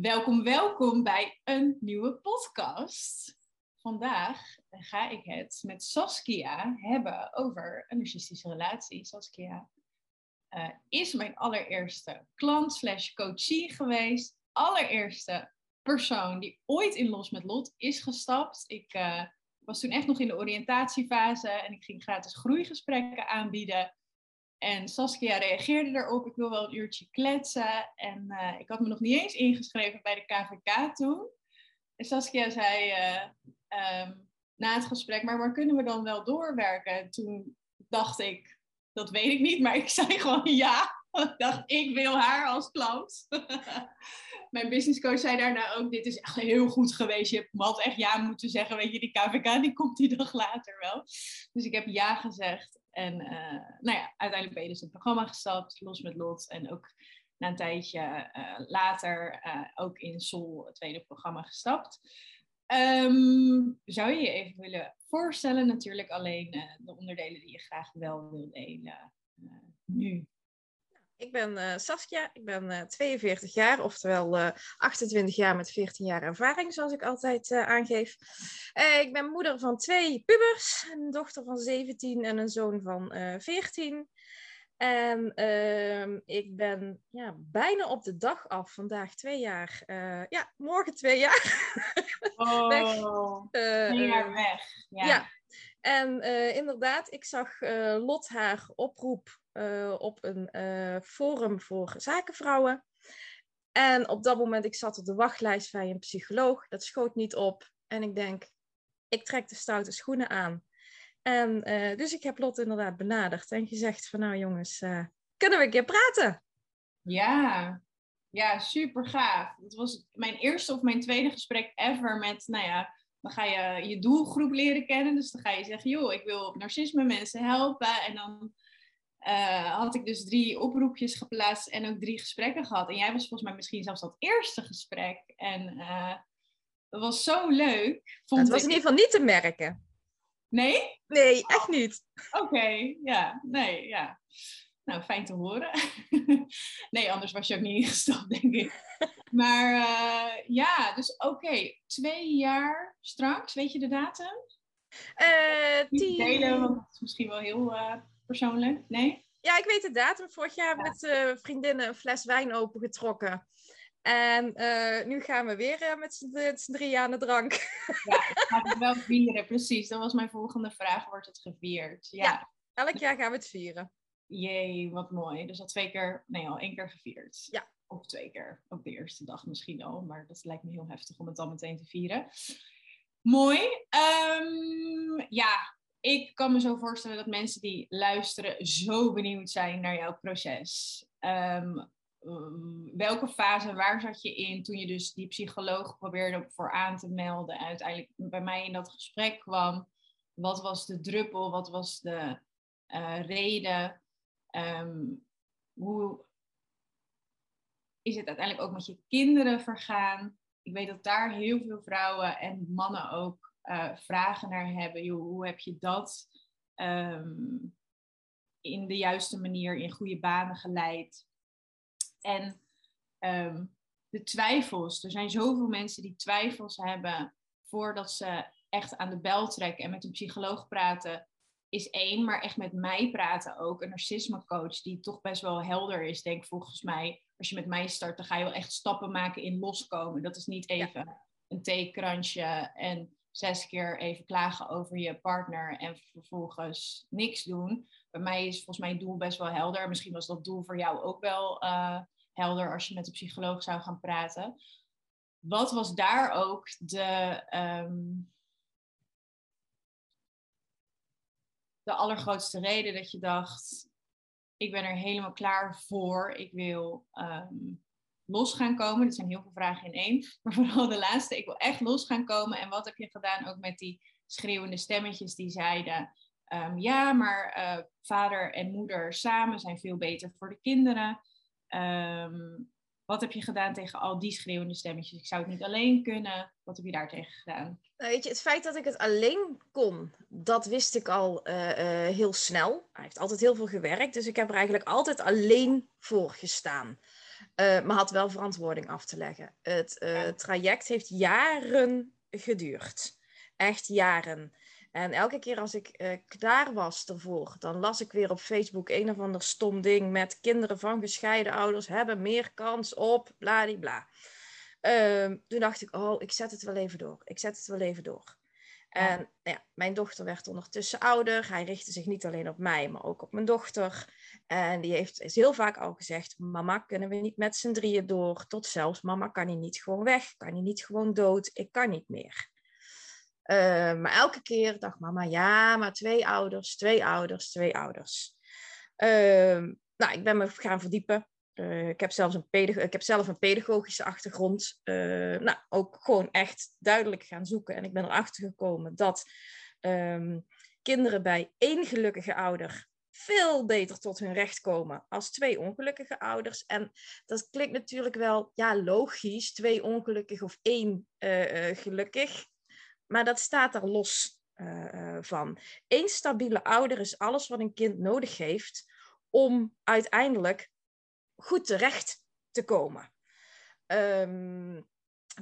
Welkom, welkom bij een nieuwe podcast. Vandaag ga ik het met Saskia hebben over een narcistische relatie. Saskia uh, is mijn allereerste klant slash coachie geweest. Allereerste persoon die ooit in Los met Lot is gestapt. Ik uh, was toen echt nog in de oriëntatiefase en ik ging gratis groeigesprekken aanbieden. En Saskia reageerde erop, ik wil wel een uurtje kletsen. En uh, ik had me nog niet eens ingeschreven bij de KVK toen. En Saskia zei uh, um, na het gesprek, maar waar kunnen we dan wel doorwerken? Toen dacht ik, dat weet ik niet, maar ik zei gewoon ja. Ik dacht, ik wil haar als klant. Mijn businesscoach zei daarna ook, dit is echt heel goed geweest. Je had echt ja moeten zeggen, weet je, die KVK die komt die dag later wel. Dus ik heb ja gezegd. En uh, nou ja, uiteindelijk ben je dus het programma gestapt, los met lot. En ook na een tijdje uh, later uh, ook in Sol, het tweede programma, gestapt. Um, zou je je even willen voorstellen? Natuurlijk alleen de onderdelen die je graag wel wil delen nu. Ik ben uh, Saskia, ik ben uh, 42 jaar, oftewel uh, 28 jaar met 14 jaar ervaring, zoals ik altijd aangeef. ik ben moeder van twee pubers, een dochter van 17 en een zoon van 14. En ehm, ik ben ja, bijna op de dag af, vandaag twee jaar, ja, morgen twee jaar. Oh, weg. twee jaar weg. ja, ja. En uh, inderdaad, ik zag uh, Lot haar oproep uh, op een forum voor zakenvrouwen. En op dat moment, ik zat op de wachtlijst bij een psycholoog. Dat schoot niet op. En ik denk, ik trek de stoute schoenen aan. En dus ik heb Lot inderdaad benaderd en gezegd van nou jongens, kunnen we een keer praten? Ja, ja, super gaaf. Het was mijn eerste of mijn tweede gesprek ever met, nou ja, dan ga je je doelgroep leren kennen. Dus dan ga je zeggen, joh, ik wil op narcisme mensen helpen. En dan uh, had ik dus drie oproepjes geplaatst en ook drie gesprekken gehad. En jij was volgens mij misschien zelfs dat eerste gesprek. En uh, dat was zo leuk. Vond het was in ieder geval niet te merken. Nee? Nee, echt niet. Oké, okay, ja, nee, ja. Nou, fijn te horen. nee, anders was je ook niet ingestapt, denk ik. Maar uh, ja, dus oké, okay. twee jaar straks, weet je de datum? Uh, tien... delen, want het is misschien wel heel uh, persoonlijk, nee? Ja, ik weet de datum. Vorig jaar ja. met uh, vriendinnen een fles wijn opengetrokken. En nu gaan we weer met z'n drie aan de drank. ja, ik ga het wel vieren, precies. Dat was mijn volgende vraag. Wordt het gevierd? Ja. ja, elk jaar gaan we het vieren. Jee, wat mooi. Dus al twee keer, nee, al één keer gevierd. Ja. Of twee keer. Ook de eerste dag misschien al. Maar dat lijkt me heel heftig om het dan meteen te vieren. Mooi. Um, ja, ik kan me zo voorstellen dat mensen die luisteren zo benieuwd zijn naar jouw proces. Um, um, welke fase, waar zat je in toen je dus die psycholoog probeerde voor aan te melden? Uiteindelijk bij mij in dat gesprek kwam. Wat was de druppel? Wat was de uh, reden? Um, hoe is het uiteindelijk ook met je kinderen vergaan? Ik weet dat daar heel veel vrouwen en mannen ook uh, vragen naar hebben. Hoe heb je dat um, in de juiste manier, in goede banen geleid? En um, de twijfels. Er zijn zoveel mensen die twijfels hebben voordat ze echt aan de bel trekken en met een psycholoog praten is één, maar echt met mij praten ook. Een narcismecoach die toch best wel helder is, denk volgens mij. Als je met mij start, dan ga je wel echt stappen maken in loskomen. Dat is niet even ja. een theekransje en zes keer even klagen over je partner en vervolgens niks doen. Bij mij is volgens mij het doel best wel helder. Misschien was dat doel voor jou ook wel uh, helder als je met een psycholoog zou gaan praten. Wat was daar ook de, um, de allergrootste reden dat je dacht, ik ben er helemaal klaar voor. Ik wil um, los gaan komen. Er zijn heel veel vragen in één. Maar vooral de laatste, ik wil echt los gaan komen. En wat heb je gedaan ook met die schreeuwende stemmetjes die zeiden... Um, ja, maar uh, vader en moeder samen zijn veel beter voor de kinderen. Um, wat heb je gedaan tegen al die schreeuwende stemmetjes? Ik zou het niet alleen kunnen. Wat heb je daar tegen gedaan? Nou, weet je, het feit dat ik het alleen kon, dat wist ik al uh, uh, heel snel. Hij heeft altijd heel veel gewerkt, dus ik heb er eigenlijk altijd alleen voor gestaan. Uh, maar had wel verantwoording af te leggen. Het traject heeft jaren geduurd. Echt jaren. En elke keer als ik uh, klaar was ervoor, dan las ik weer op Facebook een of ander stom ding met kinderen van gescheiden ouders hebben meer kans op bladibla. Uh, toen dacht ik, oh, ik zet het wel even door. Ik zet het wel even door. En nou ja, mijn dochter werd ondertussen ouder. Hij richtte zich niet alleen op mij, maar ook op mijn dochter. En die heeft is heel vaak al gezegd: Mama, kunnen we niet met z'n drieën door? Tot zelfs, mama, kan hij niet gewoon weg? Kan hij niet gewoon dood? Ik kan niet meer. Uh, maar elke keer dacht mama: ja, maar twee ouders, twee ouders, twee ouders. Uh, nou, ik ben me gaan verdiepen. Uh, ik, heb zelfs een ik heb zelf een pedagogische achtergrond. Uh, nou, ook gewoon echt duidelijk gaan zoeken. En ik ben erachter gekomen dat um, kinderen bij één gelukkige ouder veel beter tot hun recht komen als twee ongelukkige ouders. En dat klinkt natuurlijk wel, ja, logisch, twee ongelukkig of één gelukkig. Maar dat staat er los van. Eén stabiele ouder is alles wat een kind nodig heeft om uiteindelijk goed terecht te komen. Um,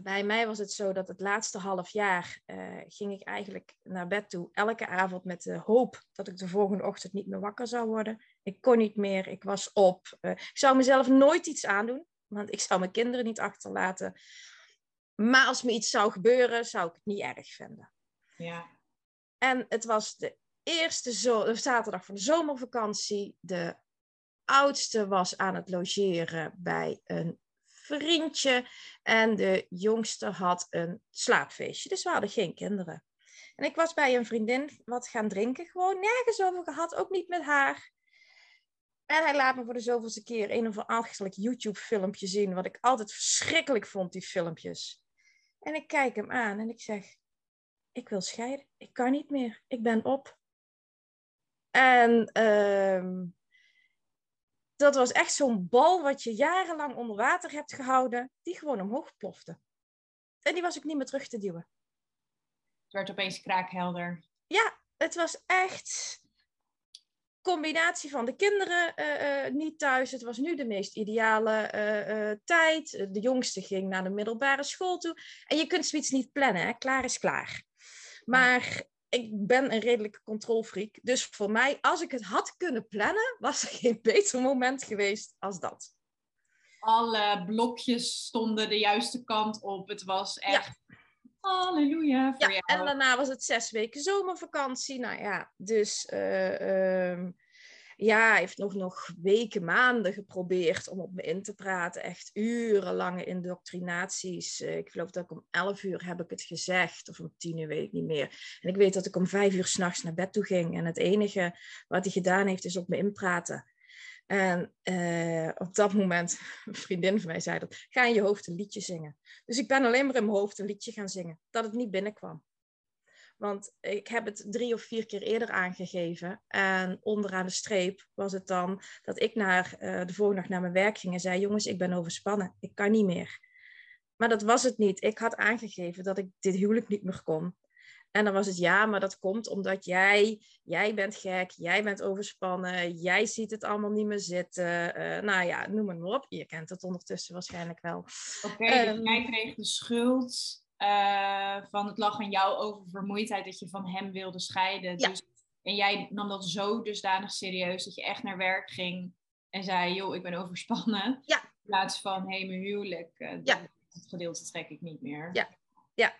bij mij was het zo dat het laatste half jaar uh, ging ik eigenlijk naar bed toe. Elke avond met de hoop dat ik de volgende ochtend niet meer wakker zou worden. Ik kon niet meer, ik was op. Ik zou mezelf nooit iets aandoen, want ik zou mijn kinderen niet achterlaten. Maar als me iets zou gebeuren, zou ik het niet erg vinden. Ja. En het was de eerste zo zaterdag van de zomervakantie. De oudste was aan het logeren bij een vriendje. En de jongste had een slaapfeestje. Dus we hadden geen kinderen. En ik was bij een vriendin wat gaan drinken. Gewoon nergens over gehad. Ook niet met haar. En hij laat me voor de zoveelste keer een of ander YouTube-filmpje zien. Wat ik altijd verschrikkelijk vond, die filmpjes. En ik kijk hem aan en ik zeg: Ik wil scheiden. Ik kan niet meer. Ik ben op. En uh, dat was echt zo'n bal wat je jarenlang onder water hebt gehouden, die gewoon omhoog plofte. En die was ook niet meer terug te duwen. Het werd opeens kraakhelder. Ja, het was echt combinatie van de kinderen uh, uh, niet thuis. Het was nu de meest ideale uh, tijd. De jongste ging naar de middelbare school toe. En je kunt zoiets niet plannen, hè? klaar is klaar. Maar ik ben een redelijke controlfreak. Dus voor mij, als ik het had kunnen plannen, was er geen beter moment geweest als dat. Alle blokjes stonden de juiste kant op. Het was echt. Halleluja. ja, en daarna was het zes weken zomervakantie. Nou ja, dus uh, ja, hij heeft nog, nog weken, maanden geprobeerd om op me in te praten. Echt urenlange indoctrinaties. Eh, ik geloof dat ik om 11 uur heb ik het gezegd, of om 10 uur weet ik niet meer. En ik weet dat ik om 5 uur s'nachts naar bed toe ging. En het enige wat hij gedaan heeft, is op me inpraten. En uh, op dat moment, een vriendin van mij zei dat, ga in je hoofd een liedje zingen. Dus ik ben alleen maar in mijn hoofd een liedje gaan zingen, dat het niet binnenkwam. Want ik heb het drie of vier keer eerder aangegeven. En onderaan de streep was het dan dat ik naar, uh, de volgende dag naar mijn werk ging en zei: Jongens, ik ben overspannen. Ik kan niet meer. Maar dat was het niet. Ik had aangegeven dat ik dit huwelijk niet meer kon. En dan was het ja, maar dat komt omdat jij, jij bent gek, jij bent overspannen, jij ziet het allemaal niet meer zitten. Uh, nou ja, noem maar op. Je kent het ondertussen waarschijnlijk wel. Oké, okay, dus um, jij kreeg de schuld uh, van het lag aan jou over vermoeidheid dat je van hem wilde scheiden. Ja. Dus, en jij nam dat zo dusdanig serieus dat je echt naar werk ging en zei, joh, ik ben overspannen. Ja. In plaats van, hé, hey, mijn huwelijk, uh, ja. het gedeelte trek ik niet meer. Ja, ja.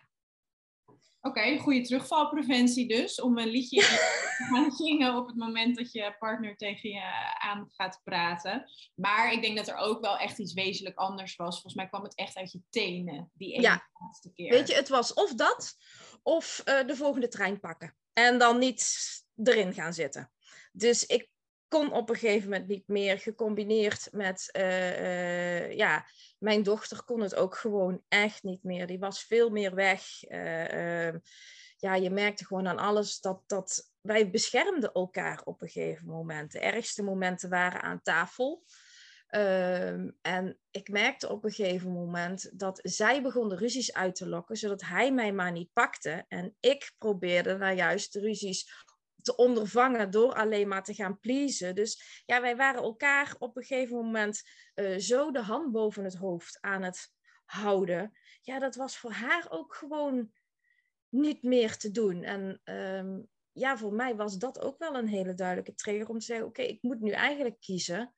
Oké, okay, goede terugvalpreventie dus. Om een liedje te gaan zingen op het moment dat je partner tegen je aan gaat praten. Maar ik denk dat er ook wel echt iets wezenlijk anders was. Volgens mij kwam het echt uit je tenen, die ene ja. laatste keer. Weet je, het was of dat, of uh, de volgende trein pakken. En dan niet erin gaan zitten. Dus ik kon op een gegeven moment niet meer. Gecombineerd met, uh, uh, ja, mijn dochter kon het ook gewoon echt niet meer. Die was veel meer weg. Uh, ja, je merkte gewoon aan alles dat, dat wij beschermden elkaar op een gegeven moment. De ergste momenten waren aan tafel. Uh, en ik merkte op een gegeven moment dat zij begon de ruzies uit te lokken, zodat hij mij maar niet pakte. En ik probeerde nou juist de ruzies te ondervangen door alleen maar te gaan pleasen. Dus ja, wij waren elkaar op een gegeven moment uh, zo de hand boven het hoofd aan het houden. Ja, dat was voor haar ook gewoon niet meer te doen. En ehm, ja, voor mij was dat ook wel een hele duidelijke trigger om te zeggen: oké, ik moet nu eigenlijk kiezen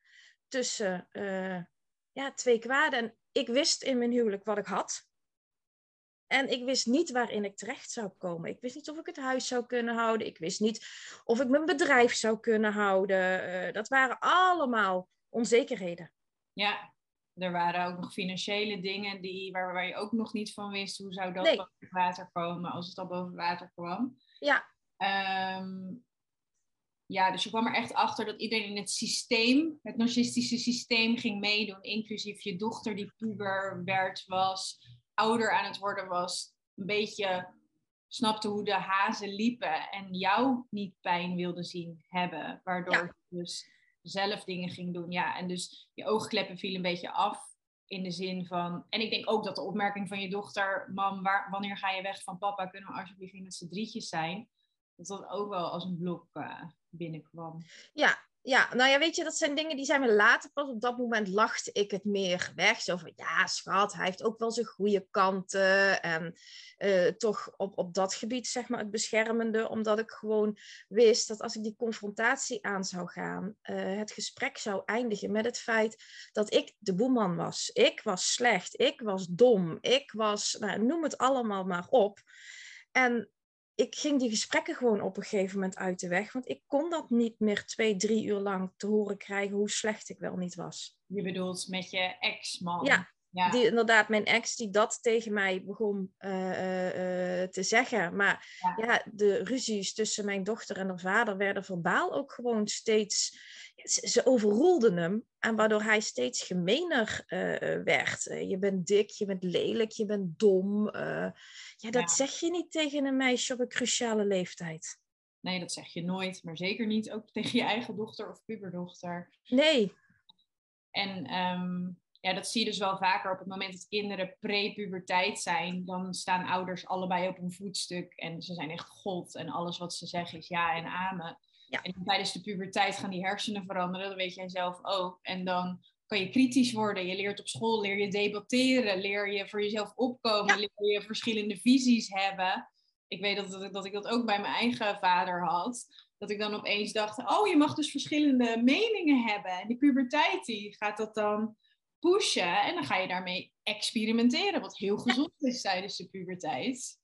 tussen uh, ja, twee kwaden. En ik wist in mijn huwelijk wat ik had. En ik wist niet waarin ik terecht zou komen. Ik wist niet of ik het huis zou kunnen houden. Ik wist niet of ik mijn bedrijf zou kunnen houden. Uh, dat waren allemaal onzekerheden. Ja, er waren ook nog financiële dingen die, waar, waar je ook nog niet van wist. Hoe zou dat boven water komen als het al boven water kwam? Ja. Um, ja, dus je kwam er echt achter dat iedereen in het systeem, het narcistische systeem, ging meedoen. Inclusief je dochter die puber werd, was, ouder aan het worden was. Een beetje snapte hoe de hazen liepen en jou niet pijn wilde zien hebben. Waardoor je dus zelf dingen ging doen. Ja, en dus je oogkleppen vielen een beetje af. In de zin van. En ik denk ook dat de opmerking van je dochter: Mam, waar, wanneer ga je weg van papa? Kunnen we alsjeblieft niet met z'n drietjes zijn? Dat dat ook wel als een blok uh, binnenkwam. Ja, ja, nou ja, weet je, dat zijn dingen die zijn me later pas. Op dat moment lachte ik het meer weg. Zo van, ja, schat, hij heeft ook wel zijn goede kanten. En uh, toch op, op dat gebied, zeg maar, het beschermende. Omdat ik gewoon wist dat als ik die confrontatie aan zou gaan, uh, het gesprek zou eindigen met het feit dat ik de boeman was. Ik was slecht, ik was dom, ik was, nou, noem het allemaal maar op. En ik ging die gesprekken gewoon op een gegeven moment uit de weg. Want ik kon dat niet meer twee, drie uur lang te horen krijgen hoe slecht ik wel niet was. Je bedoelt met je ex-man? Ja, ja. Die, inderdaad, mijn ex die dat tegen mij begon uh, uh, te zeggen. Maar ja. ja. de ruzies tussen mijn dochter en haar vader werden verbaal ook gewoon steeds... Ze, overroelden hem en waardoor hij steeds gemener uh, werd. je bent dik, je bent lelijk, je bent dom. ja, dat ja. zeg je niet tegen een meisje op een cruciale leeftijd. Nee, dat zeg je nooit. Maar zeker niet ook tegen je eigen dochter of puberdochter. Nee. En... Um ja, dat zie je dus wel vaker op het moment dat kinderen pre-puberteit zijn. Dan staan ouders allebei op een voetstuk en ze zijn echt god. En alles wat ze zeggen is ja en amen. Ja. En tijdens de puberteit gaan die hersenen veranderen, dat weet jij zelf ook. En dan kan je kritisch worden. Je leert op school, leer je debatteren, leer je voor jezelf opkomen, ja. leer je verschillende visies hebben. Ik weet dat, dat, dat ik dat ook bij mijn eigen vader had. Dat ik dan opeens dacht, oh, je mag dus verschillende meningen hebben. En die puberteit, die gaat dat dan pushen en dan ga je daarmee experimenteren, wat heel gezond is tijdens de puberteit.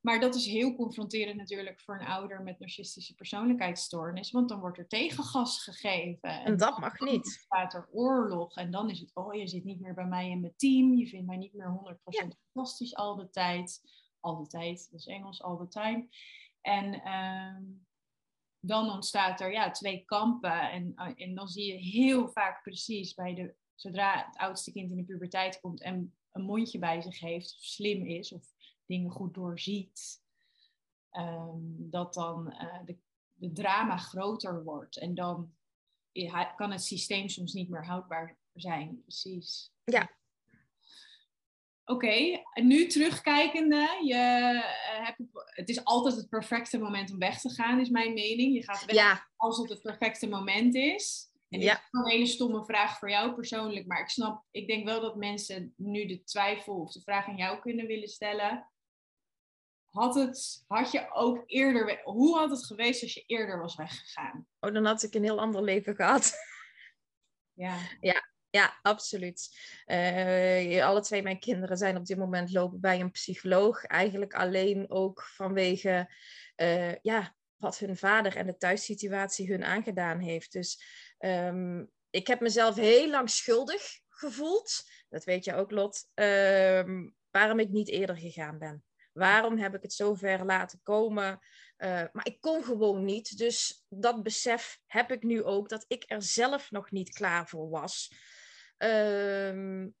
Maar dat is heel confronterend natuurlijk voor een ouder met narcistische persoonlijkheidsstoornis, want dan wordt er tegengas gegeven. En, en dat mag niet. Dan staat er oorlog en dan is het, oh je zit niet meer bij mij in mijn team, je vindt mij niet meer 100% ja. fantastisch al de tijd. Al de tijd, dat is Engels, all the time. En uh, dan ontstaat er ja, twee kampen en, en dan zie je heel vaak precies bij de zodra het oudste kind in de puberteit komt en een mondje bij zich heeft, of slim is, of dingen goed doorziet, um, dat dan uh, de, de, drama groter wordt. En dan kan het systeem soms niet meer houdbaar zijn. Precies. Ja. Oké, okay. nu terugkijkende, je, uh, hebt, het is altijd het perfecte moment om weg te gaan, is mijn mening. Je gaat weg ja. als het het perfecte moment is. En ja. is een hele stomme vraag voor jou persoonlijk, maar ik snap, ik denk wel dat mensen nu de twijfel of de vraag aan jou kunnen willen stellen. Had, het, had je ook eerder, hoe had het geweest als je eerder was weggegaan? Oh, dan had ik een heel ander leven gehad. Ja. Ja, ja, absoluut. Uh, alle twee mijn kinderen zijn op dit moment lopen bij een psycholoog. Eigenlijk alleen ook vanwege uh, ja, wat hun vader en de thuissituatie hun aangedaan heeft. Dus um, ik heb mezelf heel lang schuldig gevoeld. Dat weet je ook, Lot. Um, waarom ik niet eerder gegaan ben. Waarom heb ik het zo ver laten komen? Uh, maar ik kon gewoon niet. Dus dat besef heb ik nu ook dat ik er zelf nog niet klaar voor was. Um,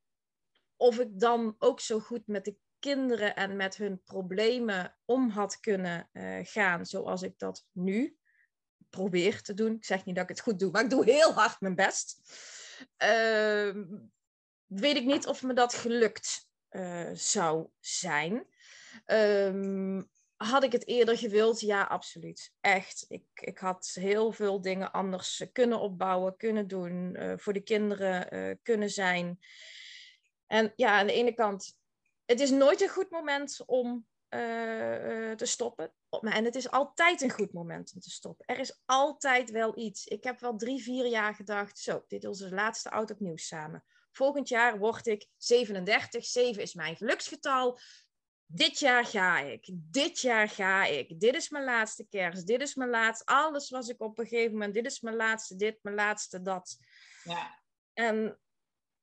of ik dan ook zo goed met de kinderen en met hun problemen om had kunnen uh, gaan zoals ik dat nu probeer te doen. Ik zeg niet dat ik het goed doe, maar ik doe heel hard mijn best. Uh, weet ik niet of me dat gelukt uh, zou zijn. Um, had ik het eerder gewild? Ja, absoluut. Echt. Ik, ik had heel veel dingen anders kunnen opbouwen, kunnen doen, uh, voor de kinderen kunnen zijn. En ja, aan de ene kant, het is nooit een goed moment om uh, te stoppen. En het is altijd een goed moment om te stoppen. Er is altijd wel iets. Ik heb wel drie, vier jaar gedacht, zo, dit is onze laatste oud opnieuw samen. Volgend jaar word ik 37. 7 is mijn geluksgetal dit jaar ga ik, dit jaar ga ik, dit is mijn laatste kerst, dit is mijn laatste, alles was ik op een gegeven moment, dit is mijn laatste, dit, mijn laatste, dat. Ja. En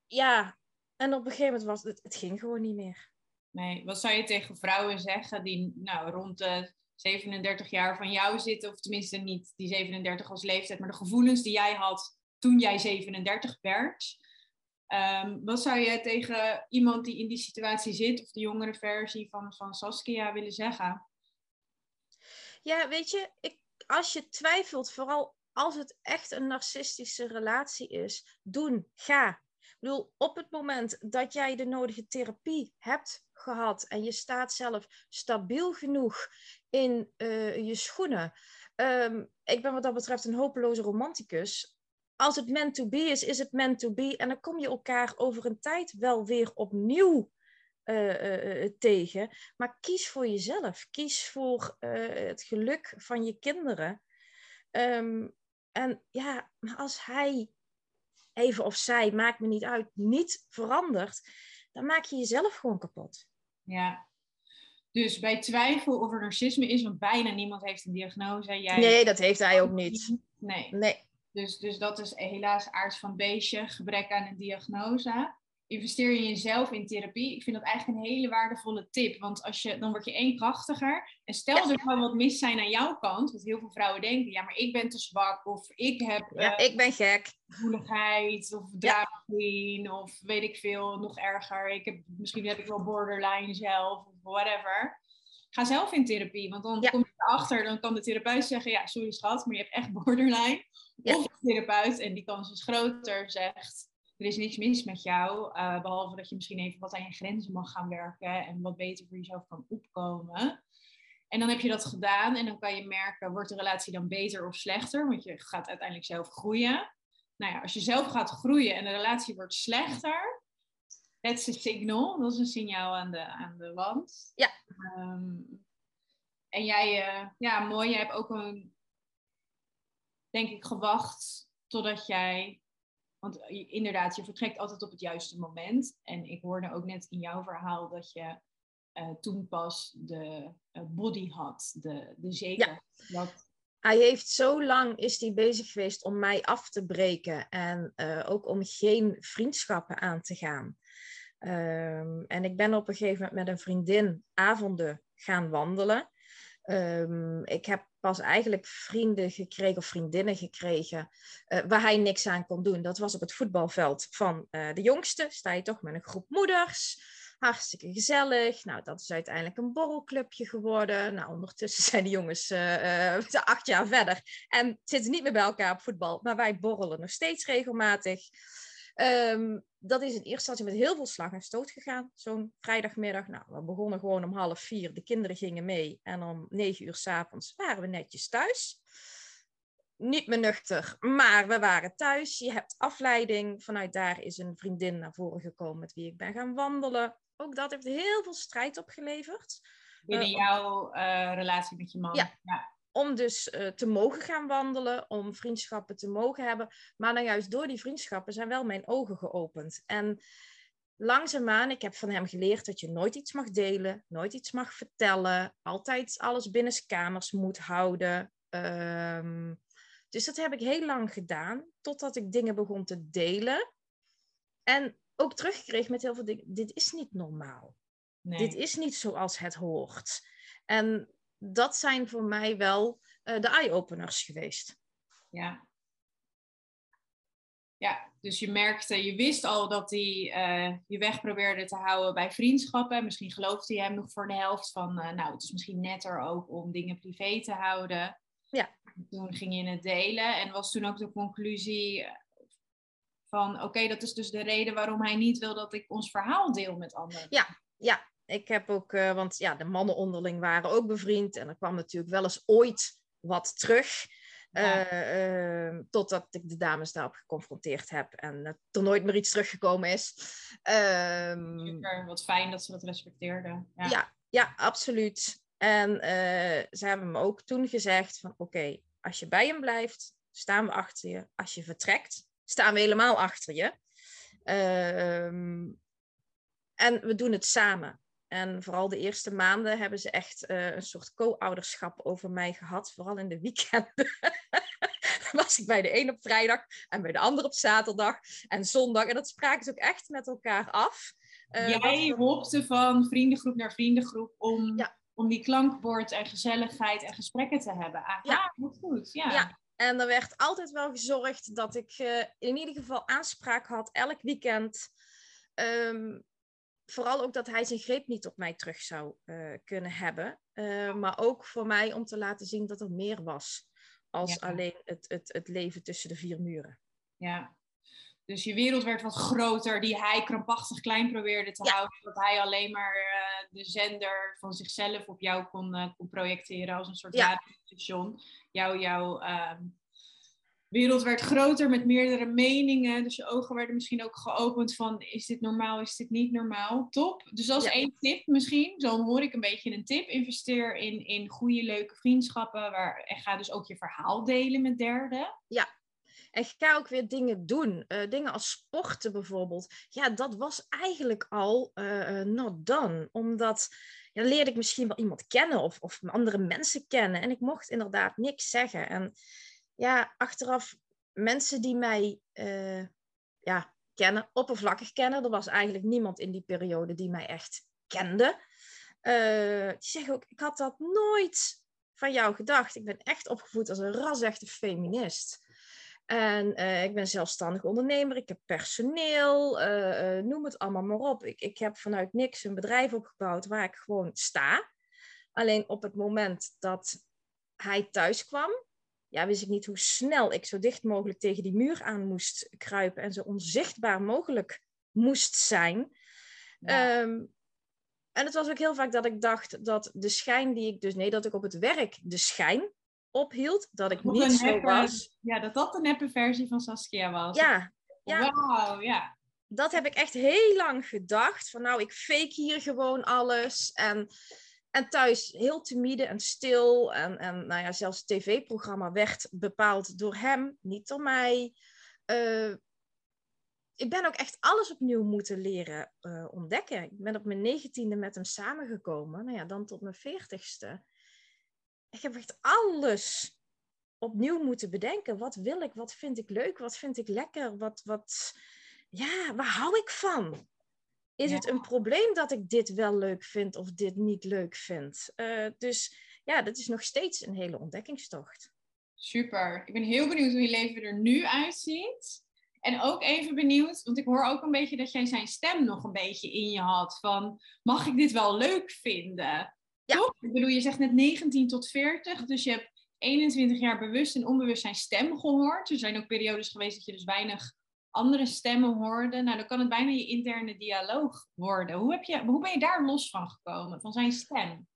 ja, en op een gegeven moment was het, het ging gewoon niet meer. Nee, wat zou je tegen vrouwen zeggen die nou, rond de 37 jaar van jou zitten, of tenminste niet die 37 als leeftijd, maar de gevoelens die jij had toen jij 37 werd? Um, wat zou je tegen iemand die in die situatie zit, of de jongere versie van, van Saskia, willen zeggen? Ja, weet je, ik, als je twijfelt, vooral als het echt een narcistische relatie is, doen, ga. Ik bedoel, op het moment dat jij de nodige therapie hebt gehad en je staat zelf stabiel genoeg in uh, je schoenen. Um, ik ben wat dat betreft een hopeloze romanticus als het meant to be is, is het meant to be. En dan kom je elkaar over een tijd wel weer opnieuw uh, uh, tegen. Maar kies voor jezelf. Kies voor het geluk van je kinderen. Um, en ja, als hij, even of zij, maakt me niet uit, niet verandert, dan maak je jezelf gewoon kapot. Ja. Dus bij twijfel of er narcisme is, want bijna niemand heeft een diagnose. Jij... Nee, dat heeft hij ook niet. Nee. nee. Dus, dus dat is helaas aards van beestje, gebrek aan een diagnose. Investeer je in jezelf in therapie. Ik vind dat eigenlijk een hele waardevolle tip. Want als je, dan word je één krachtiger. En stel ja. er gewoon wat mis zijn aan jouw kant. Want heel veel vrouwen denken, ja, maar ik ben te zwak. Of ik heb... Ja, uh, ik ben gek. Gevoeligheid. Of drama ja. Of weet ik veel, nog erger. Ik heb, misschien heb ik wel borderline zelf. Of whatever. Ga zelf in therapie. Want dan ja. kom je erachter. Dan kan de therapeut zeggen, ja, sorry schat, maar je hebt echt borderline. Of de therapeut, en die kans is groter, zegt: er is niets mis met jou, uh, behalve dat je misschien even wat aan je grenzen mag gaan werken en wat beter voor jezelf kan opkomen. En dan heb je dat gedaan en dan kan je merken, wordt de relatie dan beter of slechter? Want je gaat uiteindelijk zelf groeien. Nou ja, als je zelf gaat groeien en de relatie wordt slechter, that's a signal. Dat is een signaal aan de, aan de wand. Ja. Um, en jij, uh, ja, mooi, jij hebt ook een denk ik, gewacht totdat jij. Want inderdaad, je vertrekt altijd op het juiste moment. En ik hoorde ook net in jouw verhaal dat je uh, toen pas de uh, body had, de, de zekerheid. Ja. Dat... Hij heeft zo lang is hij bezig geweest om mij af te breken en uh, ook om geen vriendschappen aan te gaan. Um, en ik ben op een gegeven moment met een vriendin avonden gaan wandelen. Um, ik heb pas eigenlijk vrienden gekregen of vriendinnen gekregen uh, waar hij niks aan kon doen. Dat was op het voetbalveld van uh, de jongste. Sta je toch met een groep moeders. Hartstikke gezellig. Nou, dat is uiteindelijk een borrelclubje geworden. Nou, ondertussen zijn de jongens uh, acht jaar verder en zitten niet meer bij elkaar op voetbal. Maar wij borrelen nog steeds regelmatig. Um, dat is in eerste instantie met heel veel slag en stoot gegaan. Zo'n vrijdagmiddag. Nou, we begonnen gewoon om half vier. De kinderen gingen mee. En om negen uur s'avonds waren we netjes thuis. Niet meer nuchter, maar we waren thuis. Je hebt afleiding. Vanuit daar is een vriendin naar voren gekomen met wie ik ben gaan wandelen. Ook dat heeft heel veel strijd opgeleverd. Binnen uh, jouw uh, relatie met je man. Ja. ja om dus uh, te mogen gaan wandelen, om vriendschappen te mogen hebben. Maar nou juist door die vriendschappen zijn wel mijn ogen geopend. En langzaamaan, ik heb van hem geleerd dat je nooit iets mag delen, nooit iets mag vertellen, altijd alles binnen kamers moet houden. Um, dus dat heb ik heel lang gedaan, totdat ik dingen begon te delen. En ook terugkreeg met heel veel dingen, dit is niet normaal. Nee. Dit is niet zoals het hoort. En dat zijn voor mij wel uh, de eye-openers geweest. Ja. Ja, dus je merkte, je wist al dat hij uh, je weg probeerde te houden bij vriendschappen. Misschien geloofde je hem nog voor de helft van, uh, nou, het is misschien netter ook om dingen privé te houden. Ja. Toen ging je het delen en was toen ook de conclusie van, oké, okay, dat is dus de reden waarom hij niet wil dat ik ons verhaal deel met anderen. Ja, ja, ik heb ook, uh, want ja, de mannen onderling waren ook bevriend. En er kwam natuurlijk wel eens ooit wat terug. Ja. Uh, totdat ik de dames daarop geconfronteerd heb en er nooit meer iets teruggekomen is. Um, Super, wat fijn dat ze dat respecteerden. Ja, ja, ja absoluut. En ze hebben me ook toen gezegd van oké, als je bij hem blijft, staan we achter je. Als je vertrekt, staan we helemaal achter je. Um, en we doen het samen. En vooral de eerste maanden hebben ze echt uh, een soort co-ouderschap over mij gehad. Vooral in de weekenden. was ik bij de een op vrijdag en bij de ander op zaterdag en zondag. En dat spraken ze ook echt met elkaar af. Uh, Jij hopte van vriendengroep naar vriendengroep om, ja. om die klankbord en gezelligheid en gesprekken te hebben. Aha, ja, goed. Ja. ja. En er werd altijd wel gezorgd dat ik uh, in ieder geval aanspraak had elk weekend. Um, vooral ook dat hij zijn greep niet op mij terug zou uh, kunnen hebben. Uh, maar ook voor mij om te laten zien dat er meer was. Als ja. alleen het, het, het leven tussen de vier muren. Ja, dus je wereld werd wat groter, die hij krampachtig klein probeerde te ja. houden. Dat hij alleen maar uh, de zender van zichzelf op jou kon, kon projecteren als een soort ja. radiostation. Jou, jouw wereld werd groter met meerdere meningen. Dus je ogen werden misschien ook geopend van is dit normaal, is dit niet normaal? Top. Dus dat is één tip misschien. Zo hoor ik een beetje een tip. Investeer in, in goede, leuke vriendschappen. Waar, en ga dus ook je verhaal delen met derden. Ja. En ga ook weer dingen doen. Uh, dingen als sporten bijvoorbeeld. Ja, dat was eigenlijk al uh, not done. Omdat ja, dan leerde ik misschien wel iemand kennen of, of andere mensen kennen. En ik mocht inderdaad niks zeggen. En ja, achteraf mensen die mij uh, ja, kennen, oppervlakkig kennen. Er was eigenlijk niemand in die periode die mij echt kende. Uh, die zeggen ook, ik had dat nooit van jou gedacht. Ik ben echt opgevoed als een rasechte feminist. En uh, ik ben zelfstandig ondernemer, ik heb personeel, noem het allemaal maar op. Ik, ik heb vanuit niks een bedrijf opgebouwd waar ik gewoon sta. Alleen op het moment dat hij thuis kwam, ja, wist ik niet hoe snel ik zo dicht mogelijk tegen die muur aan moest kruipen en zo onzichtbaar mogelijk moest zijn. Ja. Um, en het was ook heel vaak dat ik dacht dat de schijn die ik dus, nee, dat ik op het werk de schijn ophield, dat ik niet zo neppe, was. Ja, dat dat de neppe versie van Saskia was. Ja. ja. Wauw, ja. Dat heb ik echt heel lang gedacht. Van nou, ik fake hier gewoon alles. En en thuis heel timide en stil. En, en nou ja, zelfs het tv-programma werd bepaald door hem, niet door mij. Uh, ik ben ook echt alles opnieuw moeten leren uh, ontdekken. Ik ben op mijn negentiende met hem samengekomen. Nou ja, dan tot mijn veertigste. Ik heb echt alles opnieuw moeten bedenken. Wat wil ik? Wat vind ik leuk? Wat vind ik lekker? Wat, wat... Ja, waar hou ik van? Is ja. het een probleem dat ik dit wel leuk vind of dit niet leuk vind? Uh, dus ja, dat is nog steeds een hele ontdekkingstocht. Super. Ik ben heel benieuwd hoe je leven er nu uitziet. En ook even benieuwd, want ik hoor ook een beetje dat jij zijn stem nog een beetje in je had. Van, mag ik dit wel leuk vinden? Ja. Toch? Ik bedoel, je zegt net 19 tot 40, dus je hebt 21 jaar bewust en onbewust zijn stem gehoord. Er zijn ook periodes geweest dat je dus weinig andere stemmen hoorde, nou dan kan het bijna je interne dialoog worden. Hoe, heb je, hoe ben je daar los van gekomen, van zijn stem?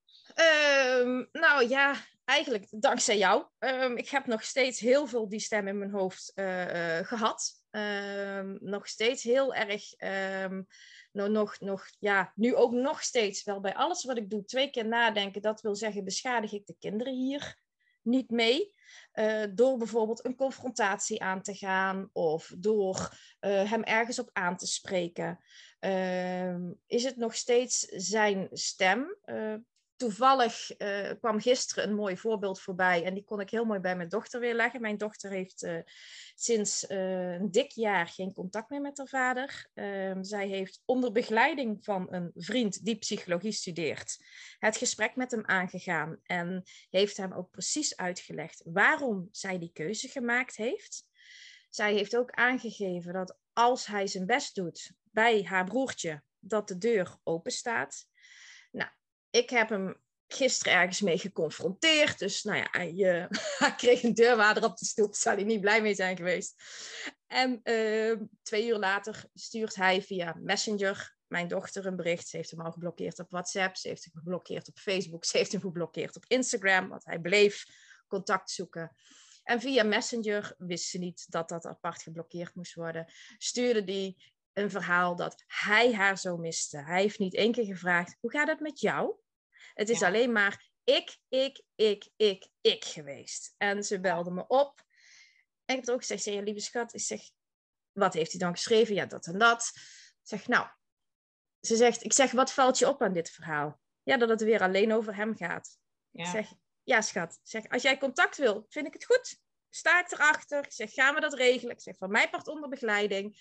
Um, nou ja, eigenlijk dankzij jou. Um, ik heb nog steeds heel veel die stem in mijn hoofd uh, uh, gehad. Um, nog steeds heel erg, nou, nog, nog, ja, nu ook nog steeds wel bij alles wat ik doe, twee keer nadenken. Dat wil zeggen, beschadig ik de kinderen hier niet mee. Uh, door bijvoorbeeld een confrontatie aan te gaan of door uh, hem ergens op aan te spreken. Uh, is het nog steeds zijn stem? Eh, toevallig uh, kwam gisteren een mooi voorbeeld voorbij en die kon ik heel mooi bij mijn dochter weer leggen. Mijn dochter heeft uh, sinds uh, een dik jaar geen contact meer met haar vader. Ehm, zij heeft onder begeleiding van een vriend die psychologie studeert het gesprek met hem aangegaan en heeft hem ook precies uitgelegd waarom zij die keuze gemaakt heeft. Zij heeft ook aangegeven dat als hij zijn best doet bij haar broertje, dat de deur open staat. Ik heb hem gisteren ergens mee geconfronteerd. Dus nou ja, hij, hij kreeg een deurwaarder op de stoep. Zou hij niet blij mee zijn geweest. En uh, twee uur later stuurt hij via Messenger mijn dochter een bericht. Ze heeft hem al geblokkeerd op WhatsApp. Ze heeft hem geblokkeerd op Facebook. Ze heeft hem geblokkeerd op Instagram. Want hij bleef contact zoeken. En via Messenger wist ze niet dat dat apart geblokkeerd moest worden. Stuurde die een verhaal dat hij haar zo miste. Hij heeft niet één keer gevraagd: hoe gaat het met jou? Het is alleen maar ik, ik, ik, ik, ik geweest. En ze belde me op. En ik heb ook gezegd: ja, lieve schat, ik zeg, wat heeft hij dan geschreven? Ja, dat en dat. Ik zeg, nou, ze zegt, ik zeg, wat valt je op aan dit verhaal? Ja, dat het weer alleen over hem gaat. Ja. Ik zeg, ja schat, zeg, als jij contact wil, vind ik het goed. Sta ik erachter. Ik zeg, gaan we dat regelen? Ik zeg, van mij part onder begeleiding.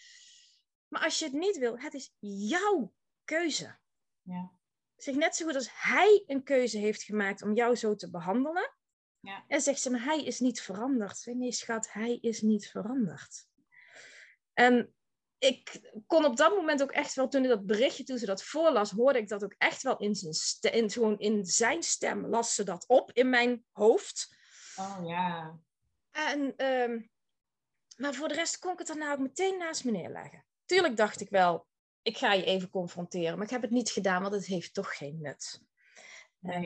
Maar als je het niet wil, het is jouw keuze. Ja. Zeg, net zo goed als hij een keuze heeft gemaakt om jou zo te behandelen. Ja. En zegt ze, maar hij is niet veranderd. Nee, schat, hij is niet veranderd. En ik kon op dat moment ook echt wel, toen ik dat berichtje, toen ze dat voorlas, hoorde ik dat ook echt wel in zijn, stem, in, gewoon in zijn stem, las ze dat op in mijn hoofd. Oh ja. En, ehm, maar voor de rest kon ik het daarna ook meteen naast me neerleggen. Tuurlijk dacht ik wel, ik ga je even confronteren, maar ik heb het niet gedaan, want het heeft toch geen nut.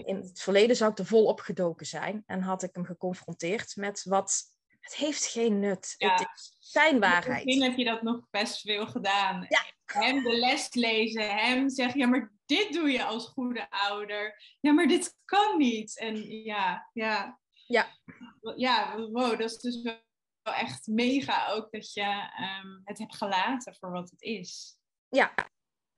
In het verleden zou ik er volop gedoken zijn en had ik hem geconfronteerd met wat het heeft geen nut. Ja. Het is zijn waarheid. Misschien heb je dat nog best veel gedaan. Ja. Hem de les lezen, hem zeggen, ja, maar dit doe je als goede ouder. Ja, maar dit kan niet. En ja, ja. Ja. Ja, wow, dat is dus wel echt mega ook dat je um, het hebt gelaten voor wat het is. Ja.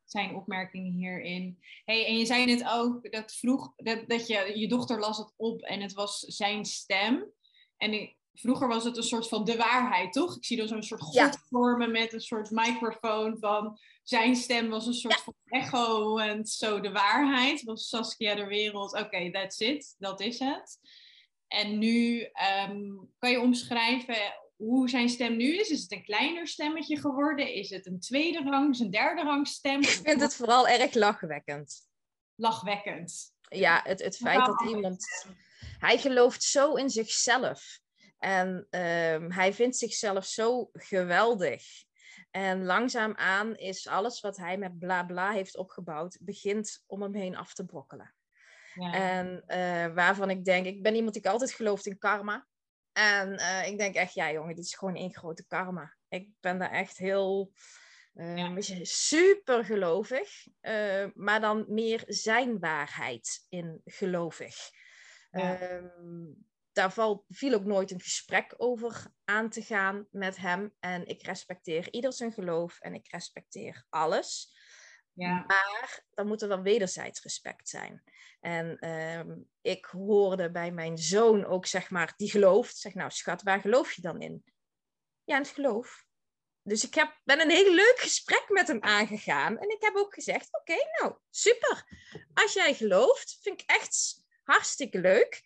Zijn opmerkingen hierin. Hey, en je zei net ook dat vroeg dat, dat je, je dochter las het op en het was zijn stem. En ik, vroeger was het een soort van de waarheid, toch? Ik zie dan zo'n soort god vormen met een soort microfoon van zijn stem was een soort van echo en zo de waarheid. Was Saskia de wereld, oké, that's it, dat is het. En nu ehm, kan je omschrijven hoe zijn stem nu is. Is het een kleiner stemmetje geworden? Is het een tweede rang, een derde rang stem? Ik vind het vooral erg lachwekkend. Lachwekkend. Ja, het, het feit dat iemand... Hij gelooft zo in zichzelf. En ehm, hij vindt zichzelf zo geweldig. En langzaamaan is alles wat hij met bla bla heeft opgebouwd, begint om hem heen af te brokkelen. Ja. En uh, waarvan ik denk, ik ben iemand die altijd gelooft in karma. En uh, ik denk echt, ja jongen, dit is gewoon één grote karma. Ik ben daar echt heel, uh, ja. super gelovig. maar dan meer zijn waarheid in gelovig. Ja. Ehm, daar val, viel ook nooit een gesprek over aan te gaan met hem. En ik respecteer ieder zijn geloof en ik respecteer alles. Ja. Maar dan moet er wel wederzijds respect zijn. En ehm, ik hoorde bij mijn zoon ook, zeg maar, die gelooft. Zeg nou, schat, waar geloof je dan in? Ja, in het geloof. Dus ik heb, ben een heel leuk gesprek met hem aangegaan. En ik heb ook gezegd, oké, nou, super. Als jij gelooft, vind ik echt hartstikke leuk.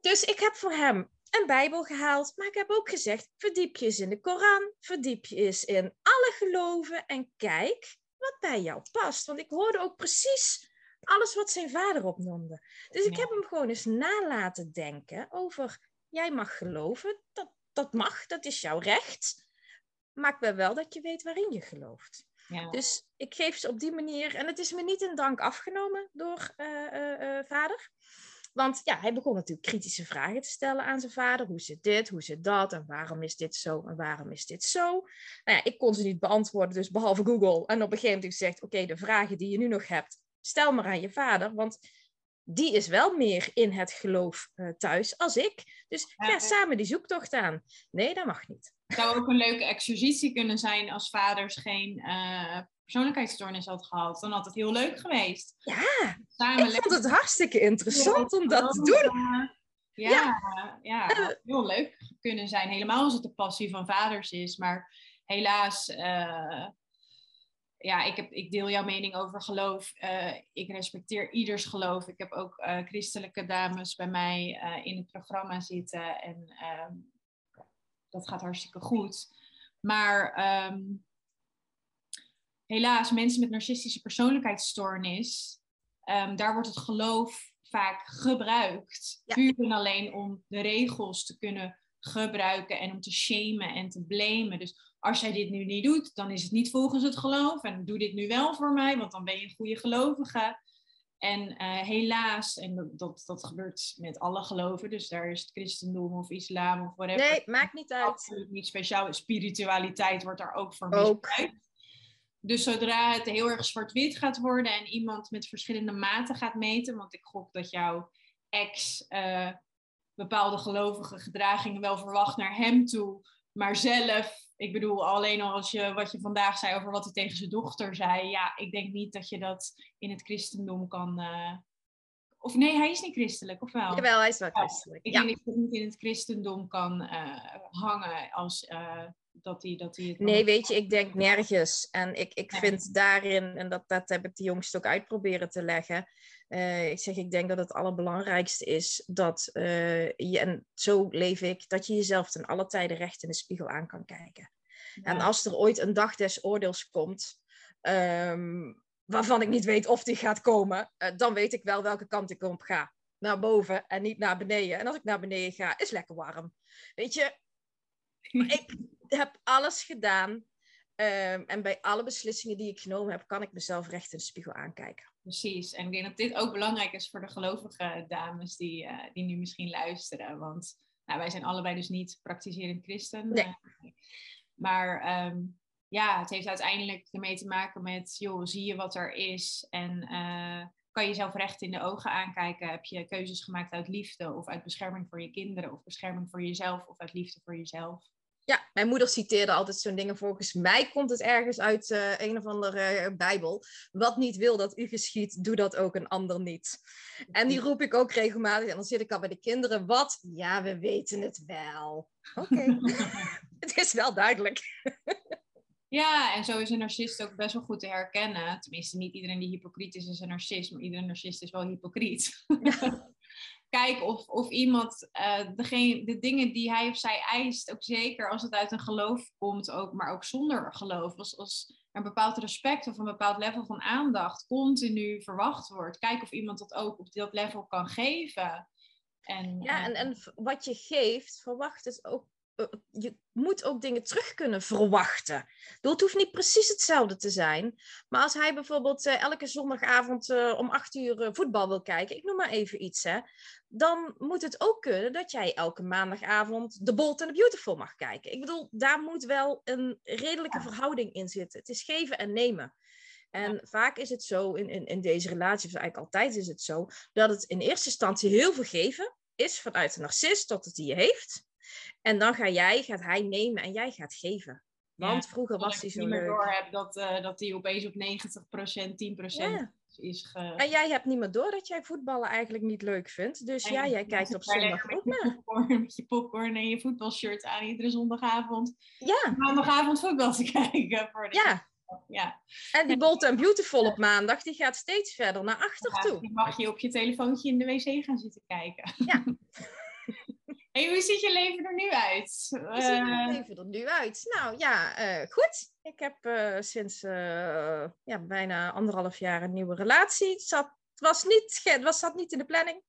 Dus ik heb voor hem een Bijbel gehaald, maar ik heb ook gezegd: verdiep je eens in de Koran, verdiep je eens in alle geloven en kijk wat bij jou past. Want ik hoorde ook precies alles wat zijn vader opnoemde. Dus ik heb hem gewoon eens nalaten denken over: jij mag geloven, dat, dat mag, dat is jouw recht. Maak wel wel dat je weet waarin je gelooft. Ja. Dus ik geef ze op die manier, en het is me niet in dank afgenomen door uh, vader. Want ja, hij begon natuurlijk kritische vragen te stellen aan zijn vader. Hoe zit dit? Hoe zit dat? En waarom is dit zo? En waarom is dit zo? Nou ja, ik kon ze niet beantwoorden, dus behalve Google. En op een gegeven moment gezegd, oké, de vragen die je nu nog hebt, stel maar aan je vader. Want die is wel meer in het geloof uh, thuis als ik. Dus ja, samen die zoektocht aan. Nee, dat mag niet. Het zou ook een leuke exercitie kunnen zijn als vaders geen uh, persoonlijkheidsstoornis had gehad, dan had het heel leuk geweest. Ja, Samen ik vond het hartstikke interessant om dat te doen. Ja, ja, ja, eh. heel leuk kunnen zijn. Helemaal als het de passie van vaders is. Maar helaas, uh, ja, ik, heb, ik deel jouw mening over geloof. Uh, ik respecteer ieders geloof. Ik heb ook christelijke dames bij mij in het programma zitten. En ehm, dat gaat hartstikke goed. Maar um, helaas, mensen met narcistische persoonlijkheidsstoornis ehm, daar wordt het geloof vaak gebruikt. Ja. Puur en alleen om de regels te kunnen gebruiken en om te shamen en te blamen. Dus als jij dit nu niet doet, dan is het niet volgens het geloof. En doe dit nu wel voor mij, want dan ben je een goede gelovige. En eh, helaas, en dat, dat, dat gebeurt met alle geloven, dus daar is het christendom of islam of whatever. Nee, maakt niet uit. absoluut niet speciaal. Spiritualiteit wordt daar ook voor Ook. misbruikt. Dus zodra het heel erg zwart-wit gaat worden en iemand met verschillende maten gaat meten, want ik gok dat jouw ex eh, bepaalde gelovige gedragingen wel verwacht naar hem toe, maar zelf, ik bedoel alleen al als je wat je vandaag zei over wat hij tegen zijn dochter zei, ja, ik denk niet dat je dat in het christendom kan. eh, of nee, hij is niet christelijk, of wel? Jawel, hij is wel Ja, christelijk. Ik Ja. denk dat je niet in het christendom kan eh, hangen als dat hij dat het. Nee, weet je, ik denk nergens. En ik, ik Nee. vind daarin, en dat, dat heb ik de jongste ook uit proberen te leggen. eh, ik zeg, ik denk dat het allerbelangrijkste is dat eh, je, en zo leef ik, dat je jezelf ten alle tijden recht in de spiegel aan kan kijken. En als er ooit een dag des oordeels komt, ehm, waarvan ik niet weet of die gaat komen, eh, dan weet ik wel welke kant ik op ga. Naar boven en niet naar beneden. En als ik naar beneden ga, is lekker warm. Weet je, ik heb alles gedaan. ehm, en bij alle beslissingen die ik genomen heb, kan ik mezelf recht in de spiegel aankijken. Precies. En ik denk dat dit ook belangrijk is voor de gelovige dames die, eh, die nu misschien luisteren. Want nou, wij zijn allebei dus niet praktiserend christen. Nee. eh, maar ehm, ja, het heeft uiteindelijk ermee te maken met, joh, zie je wat er is en eh, kan je jezelf recht in de ogen aankijken? Heb je keuzes gemaakt uit liefde of uit bescherming voor je kinderen of bescherming voor jezelf of uit liefde voor jezelf? Ja, mijn moeder citeerde altijd zo'n dingen. Volgens mij komt het ergens uit eh, een of andere eh, Bijbel. Wat niet wil dat u geschiet, doe dat ook een ander niet. En die roep ik ook regelmatig. En dan zit ik al bij de kinderen. Wat? Ja, we weten het wel. Oké. het is wel duidelijk. Ja, en zo is een narcist ook best wel goed te herkennen. Tenminste, niet iedereen die hypocriet is, is een narcist, maar iedere narcist is wel hypocriet. Kijk of, of iemand eh, degene, de dingen die hij of zij eist, ook zeker als het uit een geloof komt, ook, maar ook zonder geloof. Als, als er een bepaald respect of een bepaald level van aandacht continu verwacht wordt. Kijk of iemand dat ook op dat level kan geven. En, Ja, eh, en, en wat je geeft, verwacht is ook. Eh, Je moet ook dingen terug kunnen verwachten. Bedoel, Het hoeft niet precies hetzelfde te zijn. Maar als hij bijvoorbeeld eh, elke zondagavond eh, om acht uur eh, voetbal wil kijken, ik noem maar even iets, hè, dan moet het ook kunnen dat jij elke maandagavond The Bold and the Beautiful mag kijken. Ik bedoel, daar moet wel een redelijke verhouding in zitten. Het is geven en nemen. En vaak is het zo in, in, in deze relatie, of eigenlijk altijd is het zo, dat het in eerste instantie heel veel geven is vanuit de narcist tot het die je heeft. En dan ga jij, gaat hij nemen en jij gaat geven. Want Ja, vroeger was hij ik zo niet meer leuk. door heb dat, eh, dat hij opeens op 90%, 10% Ja. is ge... En jij hebt niet meer door dat jij voetballen eigenlijk niet leuk vindt. Dus En ja, jij kijkt op zondag ook naar. popcorn, met je popcorn en je voetbalshirt aan iedere zondagavond. Ja, Maandagavond voetbal te kijken. Voor de ja. ja. En die Bold and Beautiful op maandag, die gaat steeds verder naar achter Ja, toe. dan mag je op je telefoontje in de wc gaan zitten kijken. Ja. hey, hoe ziet je leven er nu uit? Hoe ziet Eh, het leven er nu uit? Nou ja, eh, goed. Ik heb eh, sinds eh, ja, bijna anderhalf jaar een nieuwe relatie. Het zat, was niet, was, zat niet in de planning.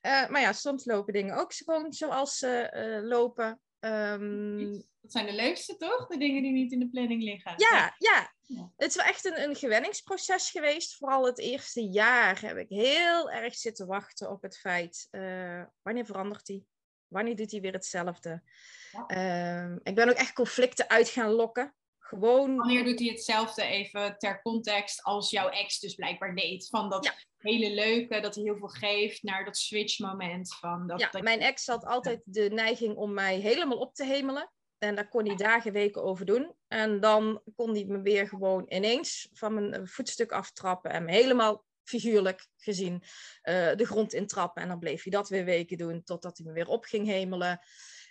Eh, maar ja, soms lopen dingen ook gewoon zoals ze eh, lopen. Ehm, dat zijn de leukste, toch? De dingen die niet in de planning liggen. ja, ja. Ja. Het is wel echt een, een gewenningsproces geweest. Vooral het eerste jaar heb ik heel erg zitten wachten op het feit... eh, wanneer verandert hij? Wanneer doet hij weer hetzelfde? Ja. Ehm, ik ben ook echt conflicten uit gaan lokken. Gewoon Wanneer doet hij hetzelfde even ter context als jouw ex dus blijkbaar deed? Van dat Ja. hele leuke, dat hij heel veel geeft, naar dat switch moment van dat, Ja, dat mijn ex had altijd de neiging om mij helemaal op te hemelen. En daar kon hij dagen, weken over doen. En dan kon hij me weer gewoon ineens van mijn voetstuk aftrappen en me helemaal figuurlijk gezien eh, de grond intrappen. En dan bleef hij dat weer weken doen totdat hij me weer op ging hemelen.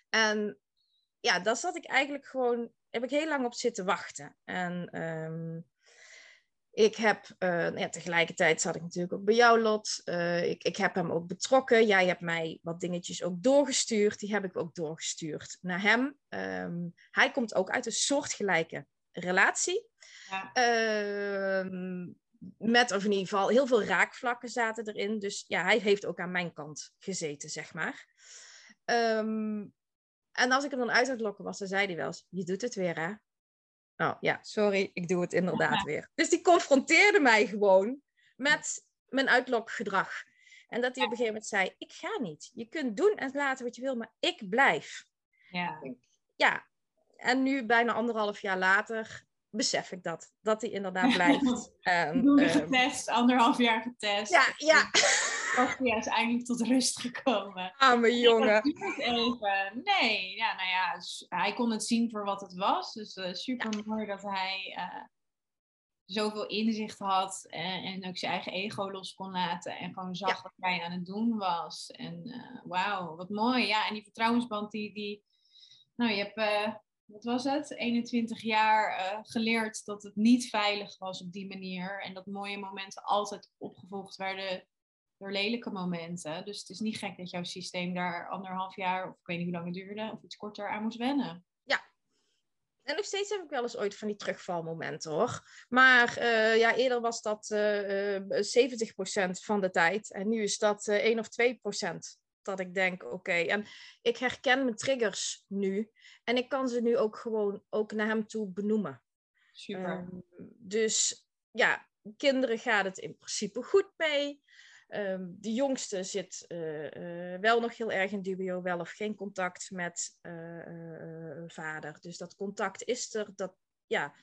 En ja, daar zat ik eigenlijk gewoon, heb ik heel lang op zitten wachten. En ehm, ik heb, nou ja, tegelijkertijd zat ik natuurlijk ook bij jou, Lot. Eh, ik, ik heb hem ook betrokken. Jij hebt mij wat dingetjes ook doorgestuurd. Die heb ik ook doorgestuurd naar hem. Ehm, hij komt ook uit een soortgelijke relatie. Ja. Ehm, met, of in ieder geval, heel veel raakvlakken zaten erin. Dus ja, hij heeft ook aan mijn kant gezeten, zeg maar. Ehm, en als ik hem dan uit lokken was, dan zei hij wel eens, je doet het weer, hè? Oh ja, sorry, ik doe het inderdaad weer. Dus die confronteerde mij gewoon met mijn uitlokgedrag. En dat hij op een gegeven moment zei, ik ga niet. Je kunt doen en laten wat je wil, maar ik blijf. Ja. Ja, en nu bijna anderhalf jaar later besef ik dat. Dat hij inderdaad blijft. Doe ehm, getest, anderhalf jaar getest. ja, ja. Of hij is eindelijk tot rust gekomen. Arme jongen. even. Nee, ja, nou ja, s- hij kon het zien voor wat het was. Dus eh, super mooi dat hij eh, zoveel inzicht had en, en ook zijn eigen ego los kon laten. En gewoon zag Ja. wat hij aan het doen was. En eh, wauw, wat mooi. Ja, en die vertrouwensband die, die nou je hebt, wat was het, 21 jaar eh, geleerd dat het niet veilig was op die manier. En dat mooie momenten altijd opgevolgd werden door lelijke momenten. Dus het is niet gek dat jouw systeem daar anderhalf jaar, of ik weet niet hoe lang het duurde, of iets korter aan moest wennen. En nog steeds heb ik wel eens ooit van die terugvalmomenten hoor. Maar eh, ja, eerder was dat eh, eh, 70% van de tijd. En nu is dat eh 1 of 2% dat ik denk, oké. En ik herken mijn triggers nu. En ik kan ze nu ook gewoon ook naar hem toe benoemen. Super. Ehm, dus ja, kinderen gaat het in principe goed mee. Ehm, de jongste zit eh, eh, wel nog heel erg in dubio, wel of geen contact met eh, vader. Dus dat contact is er. Dat ja,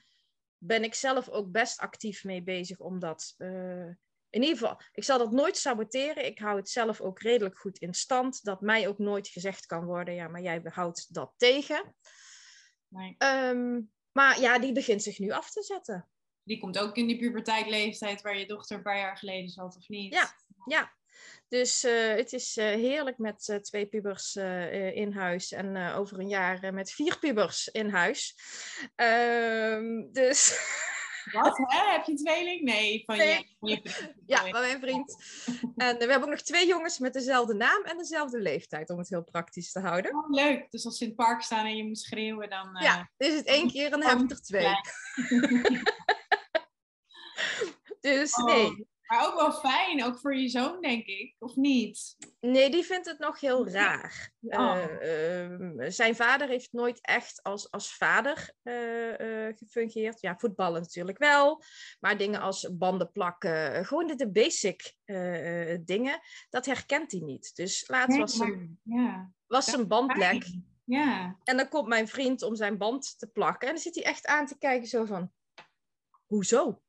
ben ik zelf ook best actief mee bezig, omdat eh, in ieder geval, ik zal dat nooit saboteren. Ik hou het zelf ook redelijk goed in stand. Dat mij ook nooit gezegd kan worden, ja, maar jij houdt dat tegen. Nee. Ehm, maar ja, die begint zich nu af te zetten. Die komt ook in die puberteitleeftijd waar je dochter een paar jaar geleden zat, of niet? Ja. Ja, dus eh, het is eh, heerlijk met eh, twee pubers in huis en over een jaar met vier pubers in huis. Ehm, dus Wat, hè? Heb je een tweeling? Nee, van Nee. Je, van je vriend. ja, Oh, bij mijn vriend. En eh, we hebben ook nog twee jongens met dezelfde naam en dezelfde leeftijd, om het heel praktisch te houden. Oh, leuk. Dus als ze in het park staan en je moet schreeuwen, dan... eh, Ja, is het één keer en dan heb ik er twee. Dus Oh. nee, Maar ook wel fijn, ook voor je zoon, denk ik. Of niet? Nee, die vindt het nog heel raar. Oh. Eh, ehm, zijn vader heeft nooit echt als, als vader eh, gefungeerd. Ja, voetballen natuurlijk wel. Maar dingen als banden plakken, gewoon de, de basic dingen, dat herkent hij niet. Dus laatst was, zijn, Ja. was zijn band lek. Fijn. Ja. En dan komt mijn vriend om zijn band te plakken. En dan zit hij echt aan te kijken zo van... Hoezo?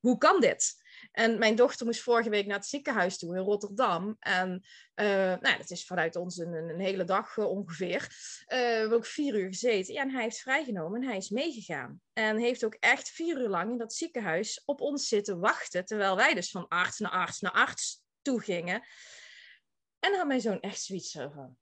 Hoe kan dit? En mijn dochter moest vorige week naar het ziekenhuis toe in Rotterdam. En eh, nou, dat is vanuit ons een, hele dag eh, ongeveer. Eh, we hebben ook vier uur gezeten. Ja, en hij heeft vrijgenomen en hij is meegegaan. En heeft ook echt vier uur lang in dat ziekenhuis op ons zitten wachten. Terwijl wij dus van arts naar arts naar arts toe gingen. En dan had mijn zoon echt zoiets zo van...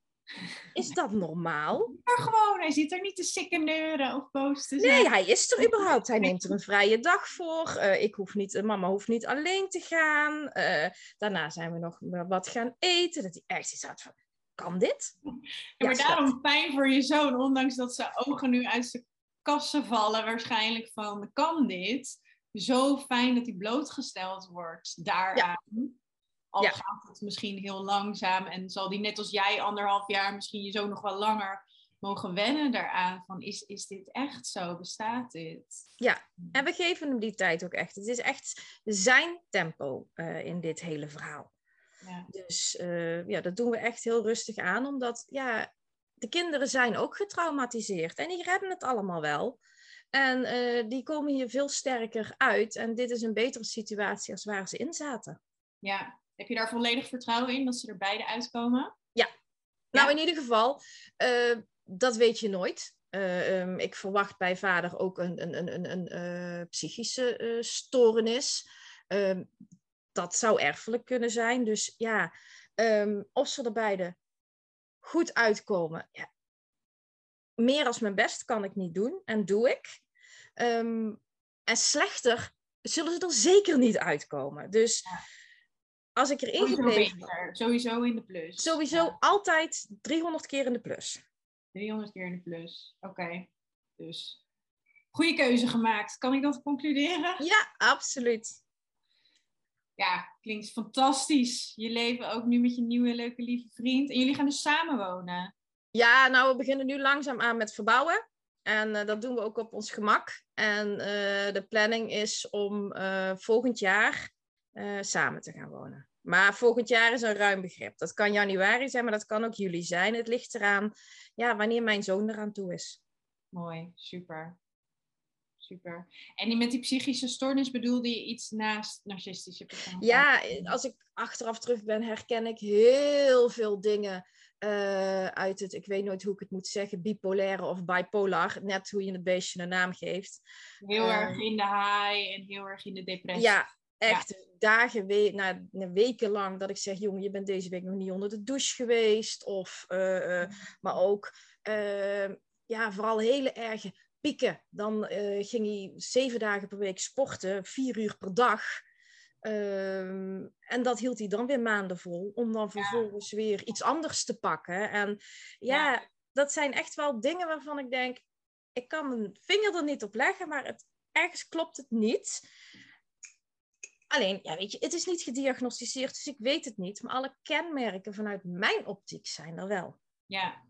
Is dat normaal? Maar gewoon, hij zit er niet te sikkeneuren of boos te zijn. Nee, hij is er überhaupt. Hij neemt er een vrije dag voor. Eh, ik hoef niet, mama hoeft niet alleen te gaan. Eh, daarna zijn we nog wat gaan eten. Dat hij echt iets had van, kan dit? Ja, Ja, maar daarom fijn voor je zoon, ondanks dat zijn ogen nu uit zijn kassen vallen, waarschijnlijk van, kan dit? Zo fijn dat hij blootgesteld wordt daaraan. Al Ja. gaat het misschien heel langzaam en zal die net als jij anderhalf jaar, misschien je zoon nog wel langer, mogen wennen daaraan. Van, is, is dit echt zo? Bestaat dit? En we geven hem die tijd ook echt. Het is echt zijn tempo eh, in dit hele verhaal. Ja. Dus eh, ja, dat doen we echt heel rustig aan. Omdat ja, de kinderen zijn ook getraumatiseerd. En die redden het allemaal wel. En eh, die komen hier veel sterker uit. En dit is een betere situatie als waar ze in zaten. ja. Heb je daar volledig vertrouwen in dat ze er beide uitkomen? Nou, Ja. in ieder geval, eh, dat weet je nooit. Eh, ehm, ik verwacht bij vader ook een, een, een, een, een eh, psychische stoornis. Ehm, dat zou erfelijk kunnen zijn. Dus ja, ehm, of ze er beide goed uitkomen. Ja, meer als mijn best kan ik niet doen en doe ik. En slechter zullen ze er zeker niet uitkomen. Dus Ja. Als ik erin gebleven beter. Sowieso in de plus. Sowieso Ja. altijd 300 keer in de plus. 300 keer in de plus. Oké. Dus goede keuze gemaakt. Kan ik dat concluderen? Ja, absoluut. Ja, klinkt fantastisch. Je leven ook nu met je nieuwe leuke lieve vriend. En jullie gaan dus samen wonen. Ja, nou, we beginnen nu langzaam aan met verbouwen. En eh, dat doen we ook op ons gemak. En eh, de planning is om uh, volgend jaar samen te gaan wonen. Maar volgend jaar is een ruim begrip. Dat kan januari zijn, maar dat kan ook juli zijn. Het ligt eraan ja, wanneer mijn zoon eraan toe is. Mooi, super. Super. En met die psychische stoornis bedoelde je iets naast narcistische persoonlijkheid? Ja, als ik achteraf terug ben, herken ik heel veel dingen uh, uit het, ik weet nooit hoe ik het moet zeggen, bipolaire of bipolar, net hoe je het beestje een naam geeft. Heel erg ehm, in de high en heel erg in de depressie. Ja, echt dagen, we na, weken lang dat ik zeg, jongen, je bent deze week nog niet onder de douche geweest. Of, uh, maar ook, ehm, ja, vooral hele erge pieken. Dan ging hij zeven dagen per week sporten, vier uur per dag. Ehm, en dat hield hij dan weer maanden vol, om dan vervolgens weer iets anders te pakken. En ja, dat zijn echt wel dingen waarvan ik denk, ik kan mijn vinger er niet op leggen, maar het, ergens klopt het niet. Alleen, ja, weet je, het is niet gediagnosticeerd, dus ik weet het niet. Maar alle kenmerken vanuit mijn optiek zijn er wel. Ja,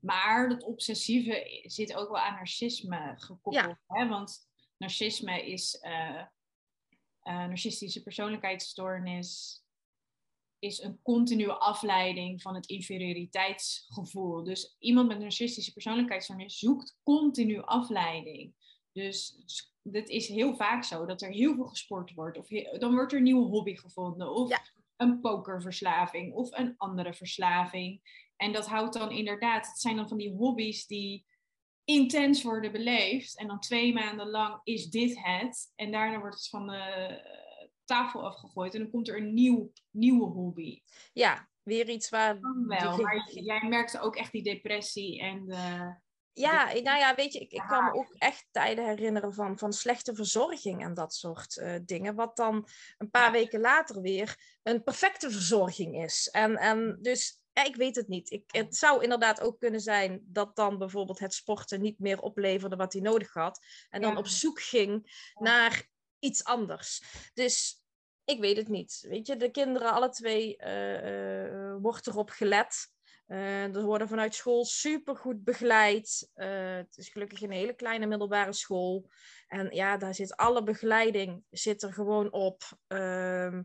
maar dat obsessieve zit ook wel aan narcisme gekoppeld. Hè? Want narcisme is uh, uh, narcistische persoonlijkheidsstoornis is een continue afleiding van het inferioriteitsgevoel. Dus iemand met narcistische persoonlijkheidsstoornis zoekt continu afleiding. Dus dit is heel vaak zo dat er heel veel gesport wordt. Of dan wordt er een nieuwe hobby gevonden. Of een pokerverslaving. Of een andere verslaving. En dat houdt dan inderdaad, het zijn dan van die hobby's die intens worden beleefd. En dan twee maanden lang is dit het. En daarna wordt het van de tafel afgegooid. En dan komt er een nieuw, nieuwe hobby. Ja, weer iets waar... wel, maar jij merkte ook echt die depressie en de... Ja, nou ja, weet je, ik, ik kan me ook echt tijden herinneren van, van slechte verzorging en dat soort uh, dingen. Wat dan een paar weken later weer een perfecte verzorging is. En, en dus ja, ik weet het niet. Ik, het zou inderdaad ook kunnen zijn dat dan bijvoorbeeld het sporten niet meer opleverde wat hij nodig had. En dan op zoek ging naar iets anders. Dus ik weet het niet. Weet je, de kinderen, alle twee, uh, uh, wordt erop gelet. Uh, er worden vanuit school supergoed begeleid. het is gelukkig een hele kleine middelbare school. En ja, daar zit alle begeleiding zit er gewoon op. Ehm,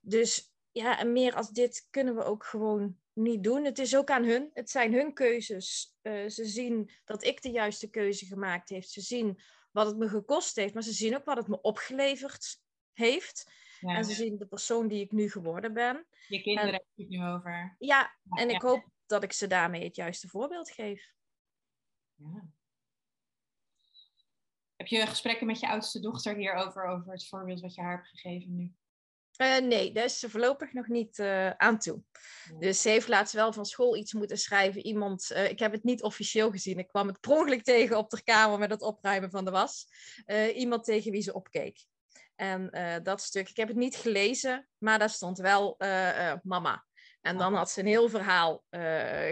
dus ja, en meer als dit kunnen we ook gewoon niet doen. Het is ook aan hun. Het zijn hun keuzes. Uh, ze zien dat ik de juiste keuze gemaakt heb. Ze zien wat het me gekost heeft, maar ze zien ook wat het me opgeleverd heeft. En ze zien de persoon die ik nu geworden ben. Je kinderen heb je het nu over. Ja, en ik hoop dat ik ze daarmee het juiste voorbeeld geef. Ja. Heb je gesprekken met je oudste dochter hierover, over het voorbeeld wat je haar hebt gegeven nu? Uh, nee, daar is ze voorlopig nog niet uh, aan toe. Dus ze heeft laatst wel van school iets moeten schrijven. Iemand, uh, ik heb het niet officieel gezien. Ik kwam het per ongeluk tegen op de kamer met het opruimen van de was. iemand tegen wie ze opkeek. En dat stuk, ik heb het niet gelezen, maar daar stond wel mama. En dan had ze een heel verhaal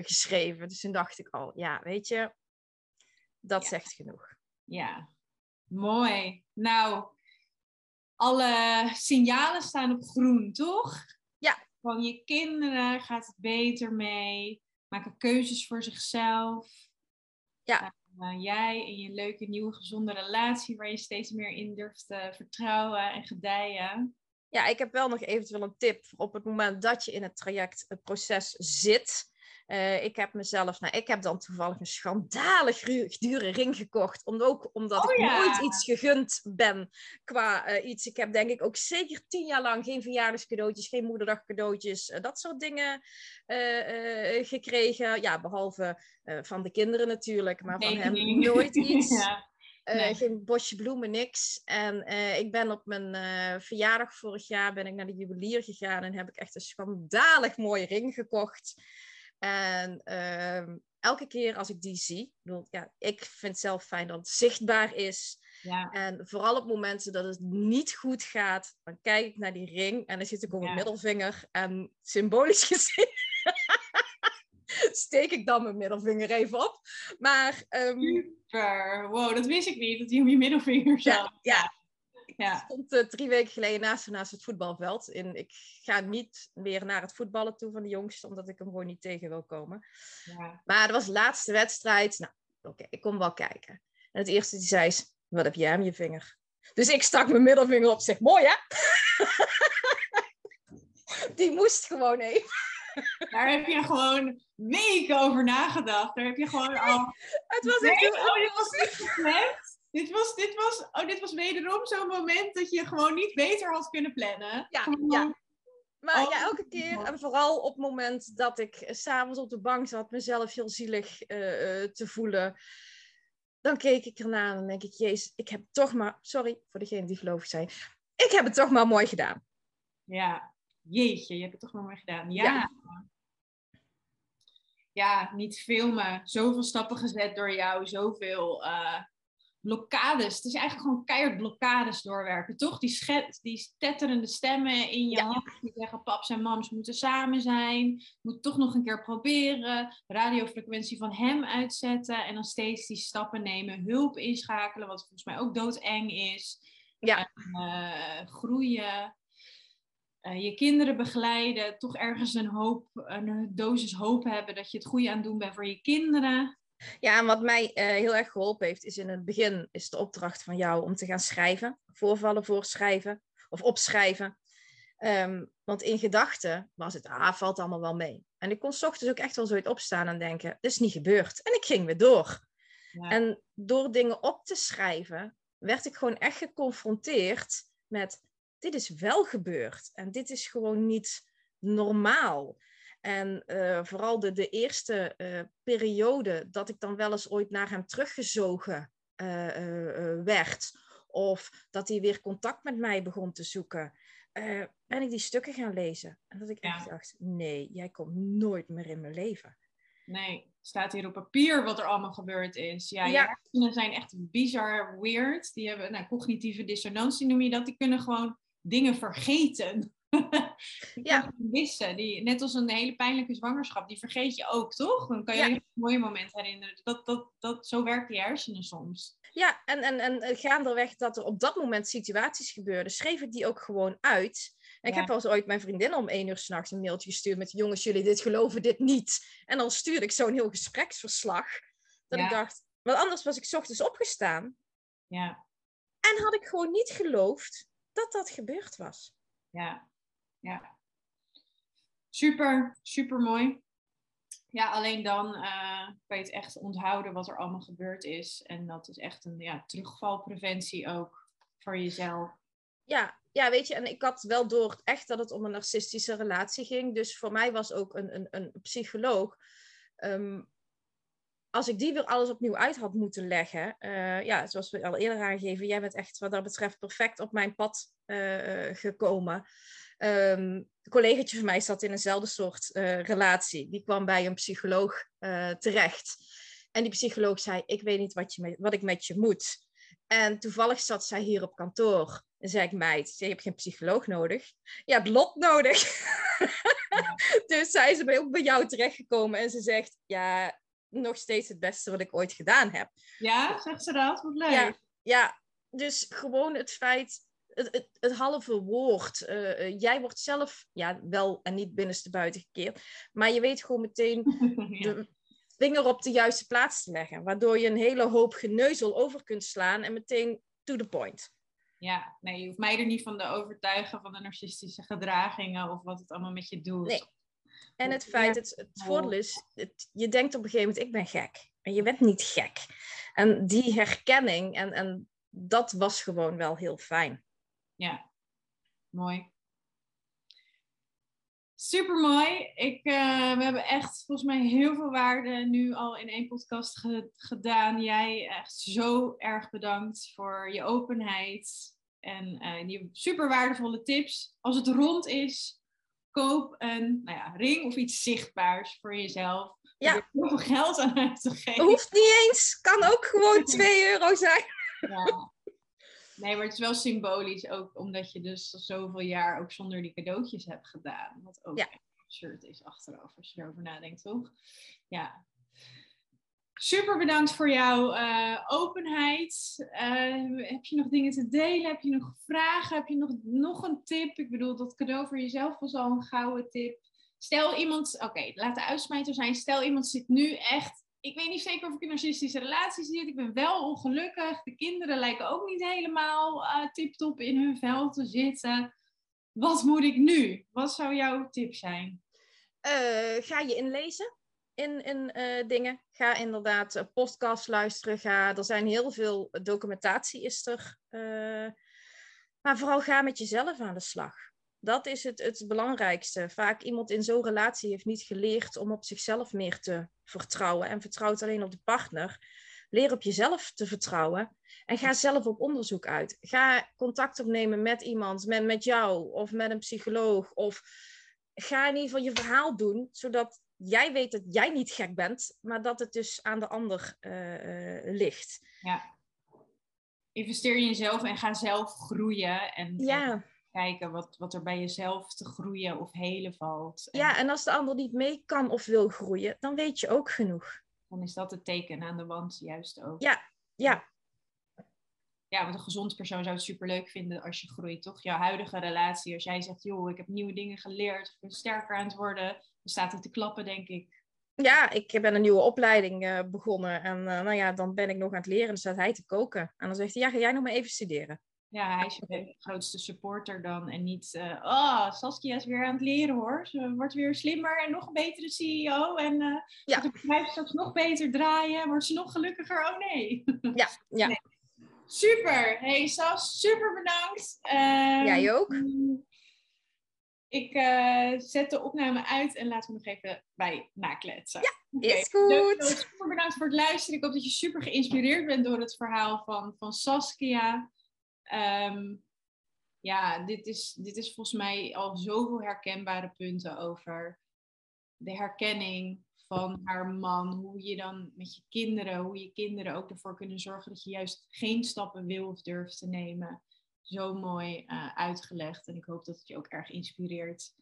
geschreven. Dus toen dacht ik al, ja, weet je, dat ja. zegt genoeg. Ja, mooi. Nou, alle signalen staan op groen, toch? Ja. Van je kinderen gaat het beter mee, maken keuzes voor zichzelf. Ja. Uh, jij en je leuke nieuwe gezonde relatie waar je steeds meer in durft te vertrouwen en gedijen. Ja, ik heb wel nog eventueel een tip op het moment dat je in het traject, het proces zit. Uh, ik heb mezelf, nou, ik heb dan toevallig een schandalig dure ring gekocht. Om, ook omdat oh, ik nooit iets gegund ben qua uh, iets. Ik heb denk ik ook zeker tien jaar lang geen verjaardagscadeautjes, geen moederdagcadeautjes, uh, dat soort dingen gekregen. Ja, behalve van de kinderen natuurlijk, maar van hem nooit iets. ja. Nee. geen bosje bloemen, niks. En ik ben op mijn verjaardag vorig jaar ben ik naar de juwelier gegaan en heb ik echt een schandalig mooie ring gekocht. En ehm, elke keer als ik die zie, bedoel, ja, ik vind het zelf fijn dat het zichtbaar is. Ja. En vooral op momenten dat het niet goed gaat, dan kijk ik naar die ring en dan zit ik op mijn middelvinger en symbolisch gezien. steek ik dan mijn middelvinger even op. Maar... Um, Super. Wow, dat wist ik niet, dat hij om je middelvinger zat. Ja, ja. Ja. Ik stond uh, drie weken geleden naast, naast het voetbalveld. In, ik ga niet meer naar het voetballen toe van de jongste, omdat ik hem gewoon niet tegen wil komen. Ja. Maar dat was de laatste wedstrijd. Nou, oké, ik kom wel kijken. En het eerste die zei is, wat heb jij aan je vinger? Dus ik stak mijn middelvinger op, zeg, mooi hè? die moest gewoon even. Daar heb je gewoon weken over nagedacht. Daar heb je gewoon al... Het was echt heel... Oh, dit was niet. Dit was, dit, was, oh, dit was wederom zo'n moment dat je gewoon niet beter had kunnen plannen. Ja, ja. Maar oh. ja, elke keer, en vooral op het moment dat ik s'avonds op de bank zat, mezelf heel zielig uh, te voelen, dan keek ik ernaar en dan denk ik, jezus, ik heb toch maar, sorry voor degene die gelovig zijn, ik heb het toch maar mooi gedaan. Ja, jeetje, je hebt het toch maar mooi gedaan. Ja. ja. ja niet filmen. Zoveel stappen gezet door jou, zoveel uh, blokkades. Het is eigenlijk gewoon keihard blokkades doorwerken, toch? Die, schet, die stetterende stemmen in je ja. hoofd die zeggen: paps en mams moeten samen zijn. Moet toch nog een keer proberen. Radiofrequentie van hem uitzetten. En dan steeds die stappen nemen. Hulp inschakelen, wat volgens mij ook doodeng is. Ja. uh, groeien. Uh, je kinderen begeleiden, toch ergens een hoop, een dosis hoop hebben dat je het goede aan het doen bent voor je kinderen. Ja, en wat mij uh, heel erg geholpen heeft, is in het begin is de opdracht van jou om te gaan schrijven. Voorvallen voorschrijven of opschrijven. Um, want in gedachten was het, ah, valt allemaal wel mee. En ik kon s ochtends ook echt wel zoiets opstaan en denken, dit is niet gebeurd. En ik ging weer door. Ja. En door dingen op te schrijven, werd ik gewoon echt geconfronteerd met, dit is wel gebeurd. En dit is gewoon niet normaal. En uh, vooral de, de eerste uh, periode dat ik dan wel eens ooit naar hem teruggezogen uh, werd, of dat hij weer contact met mij begon te zoeken, ben ik die stukken gaan lezen. En dat ik ja. echt dacht, nee, jij komt nooit meer in mijn leven. Nee, staat hier op papier wat er allemaal gebeurd is. Ja, ja. hersenen zijn echt bizar weird. Die hebben nou, cognitieve dissonantie, noem je dat. Die kunnen gewoon dingen vergeten. ja. Missen. Die, net als een hele pijnlijke zwangerschap, die vergeet je ook, toch? Dan kan je ja. een mooie moment herinneren. Dat, dat, dat, zo werkt die hersenen soms. Ja, en, en, en gaandeweg dat er op dat moment situaties gebeurden, schreef ik die ook gewoon uit. En ik heb wel eens ooit mijn vriendin om één uur s'nachts een mailtje gestuurd met jongens, jullie dit geloven, dit niet. En dan stuurde ik zo'n heel gespreksverslag. Dat ik dacht, want anders was ik ochtends opgestaan. Ja. En had ik gewoon niet geloofd dat dat gebeurd was. Ja, ja. Super, super mooi. Ja, alleen dan uh, kan je het echt onthouden wat er allemaal gebeurd is. En dat is echt een ja, terugvalpreventie ook voor jezelf. Ja, ja, weet je, en ik had wel door echt dat het om een narcistische relatie ging. Dus voor mij was ook een, een, een psycholoog. Um, als ik die weer alles opnieuw uit had moeten leggen, uh, ja, zoals we al eerder aangegeven, jij bent echt wat dat betreft perfect op mijn pad uh, gekomen. Um, een collegaatje van mij zat in eenzelfde soort uh, relatie. Die kwam bij een psycholoog terecht. En die psycholoog zei, ik weet niet wat, je wat ik met je moet. En toevallig zat zij hier op kantoor. En zei ik, meid, je hebt geen psycholoog nodig. Je hebt lot nodig. dus zij is ook bij jou terechtgekomen en ze zegt, ja, nog steeds het beste wat ik ooit gedaan heb. Ja, zegt ze dat? Wat leuk. Ja, ja dus gewoon het feit, het, het, het halve woord. Uh, jij wordt zelf, ja, wel en niet binnenste buiten gekeerd, maar je weet gewoon meteen ja. de vinger op de juiste plaats te leggen, waardoor je een hele hoop geneuzel over kunt slaan en meteen to the point. Ja, nee, je hoeft mij er niet van te overtuigen van de narcistische gedragingen of wat het allemaal met je doet. Nee. En het feit, het, het voordeel is, het, je denkt op een gegeven moment, ik ben gek. En je bent niet gek. En die herkenning, en, en dat was gewoon wel heel fijn. Ja, mooi. Super mooi. Ik, uh, we hebben echt volgens mij heel veel waarde nu al in één podcast gedaan. Jij echt zo erg bedankt voor je openheid en uh, die super waardevolle tips. Als het rond is, koop een nou ja, ring of iets zichtbaars voor jezelf. Ja. Er heel veel geld aan uit te geven. Hoeft niet eens. Kan ook gewoon 2 euro zijn. Ja. Nee, maar het is wel symbolisch ook omdat je dus zoveel jaar ook zonder die cadeautjes hebt gedaan. Wat ook ja. shirt is achteraf, als je erover nadenkt, toch? Ja. Super bedankt voor jouw uh, openheid. Uh, heb je nog dingen te delen? Heb je nog vragen? Heb je nog, nog een tip? Ik bedoel, dat cadeau voor jezelf was al een gouden tip. Stel iemand, oké, laat de uitsmijter zijn. Stel iemand zit nu echt ik weet niet zeker of ik in narcistische relatie zit. Ik ben wel ongelukkig. De kinderen lijken ook niet helemaal uh, tip-top in hun vel te zitten. Wat moet ik nu? Wat zou jouw tip zijn? Uh, ga je inlezen in, in uh, dingen. Ga inderdaad podcasts luisteren. Ga, er zijn heel veel documentatie is er. maar vooral ga met jezelf aan de slag. Dat is het, het belangrijkste. Vaak iemand in zo'n relatie heeft niet geleerd om op zichzelf meer te vertrouwen en vertrouwt alleen op de partner. Leer op jezelf te vertrouwen en ga zelf op onderzoek uit. Ga contact opnemen met iemand, met, met jou of met een psycholoog. Of ga in ieder geval je verhaal doen, zodat jij weet dat jij niet gek bent, maar dat het dus aan de ander uh, uh, ligt. Ja. Investeer in jezelf en ga zelf groeien. En, ja. en kijken wat, wat er bij jezelf te groeien of helen valt. Ja, en als de ander niet mee kan of wil groeien, dan weet je ook genoeg. Dan is dat het teken aan de wand juist ook. Ja, ja. Ja, want een gezond persoon zou het superleuk vinden als je groeit, toch? Jouw huidige relatie, als jij zegt, joh, ik heb nieuwe dingen geleerd, ik ben sterker aan het worden, dan staat het te klappen, denk ik. Ja, ik ben een nieuwe opleiding uh, begonnen en uh, nou ja, dan ben ik nog aan het leren, dan staat hij te koken. En dan zegt hij, ja, ga jij nog maar even studeren. Ja, hij is je grootste supporter dan. En niet, uh, oh, Saskia is weer aan het leren hoor. Ze wordt weer slimmer en nog een betere CEO. En uh, ja. het bedrijf straks nog beter draaien. Wordt ze nog gelukkiger? Oh nee. Ja, ja. Nee. Super. Hey Sas, super bedankt. Uh, Jij ook. Ik uh, zet de opname uit en laten we nog even bij nakletsen. Ja, is goed. super bedankt voor het luisteren. Ik hoop dat je super geïnspireerd bent door het verhaal van, van Saskia. Um, ja, dit is, dit is volgens mij al zoveel herkenbare punten over de herkenning van haar man. Hoe je dan met je kinderen, hoe je kinderen ook ervoor kunnen zorgen dat je juist geen stappen wil of durft te nemen. Zo mooi uh, uitgelegd. En ik hoop dat het je ook erg inspireert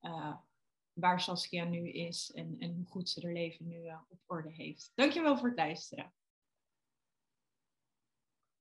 uh, waar Saskia nu is en, en hoe goed ze haar leven nu uh, op orde heeft. Dankjewel voor het luisteren.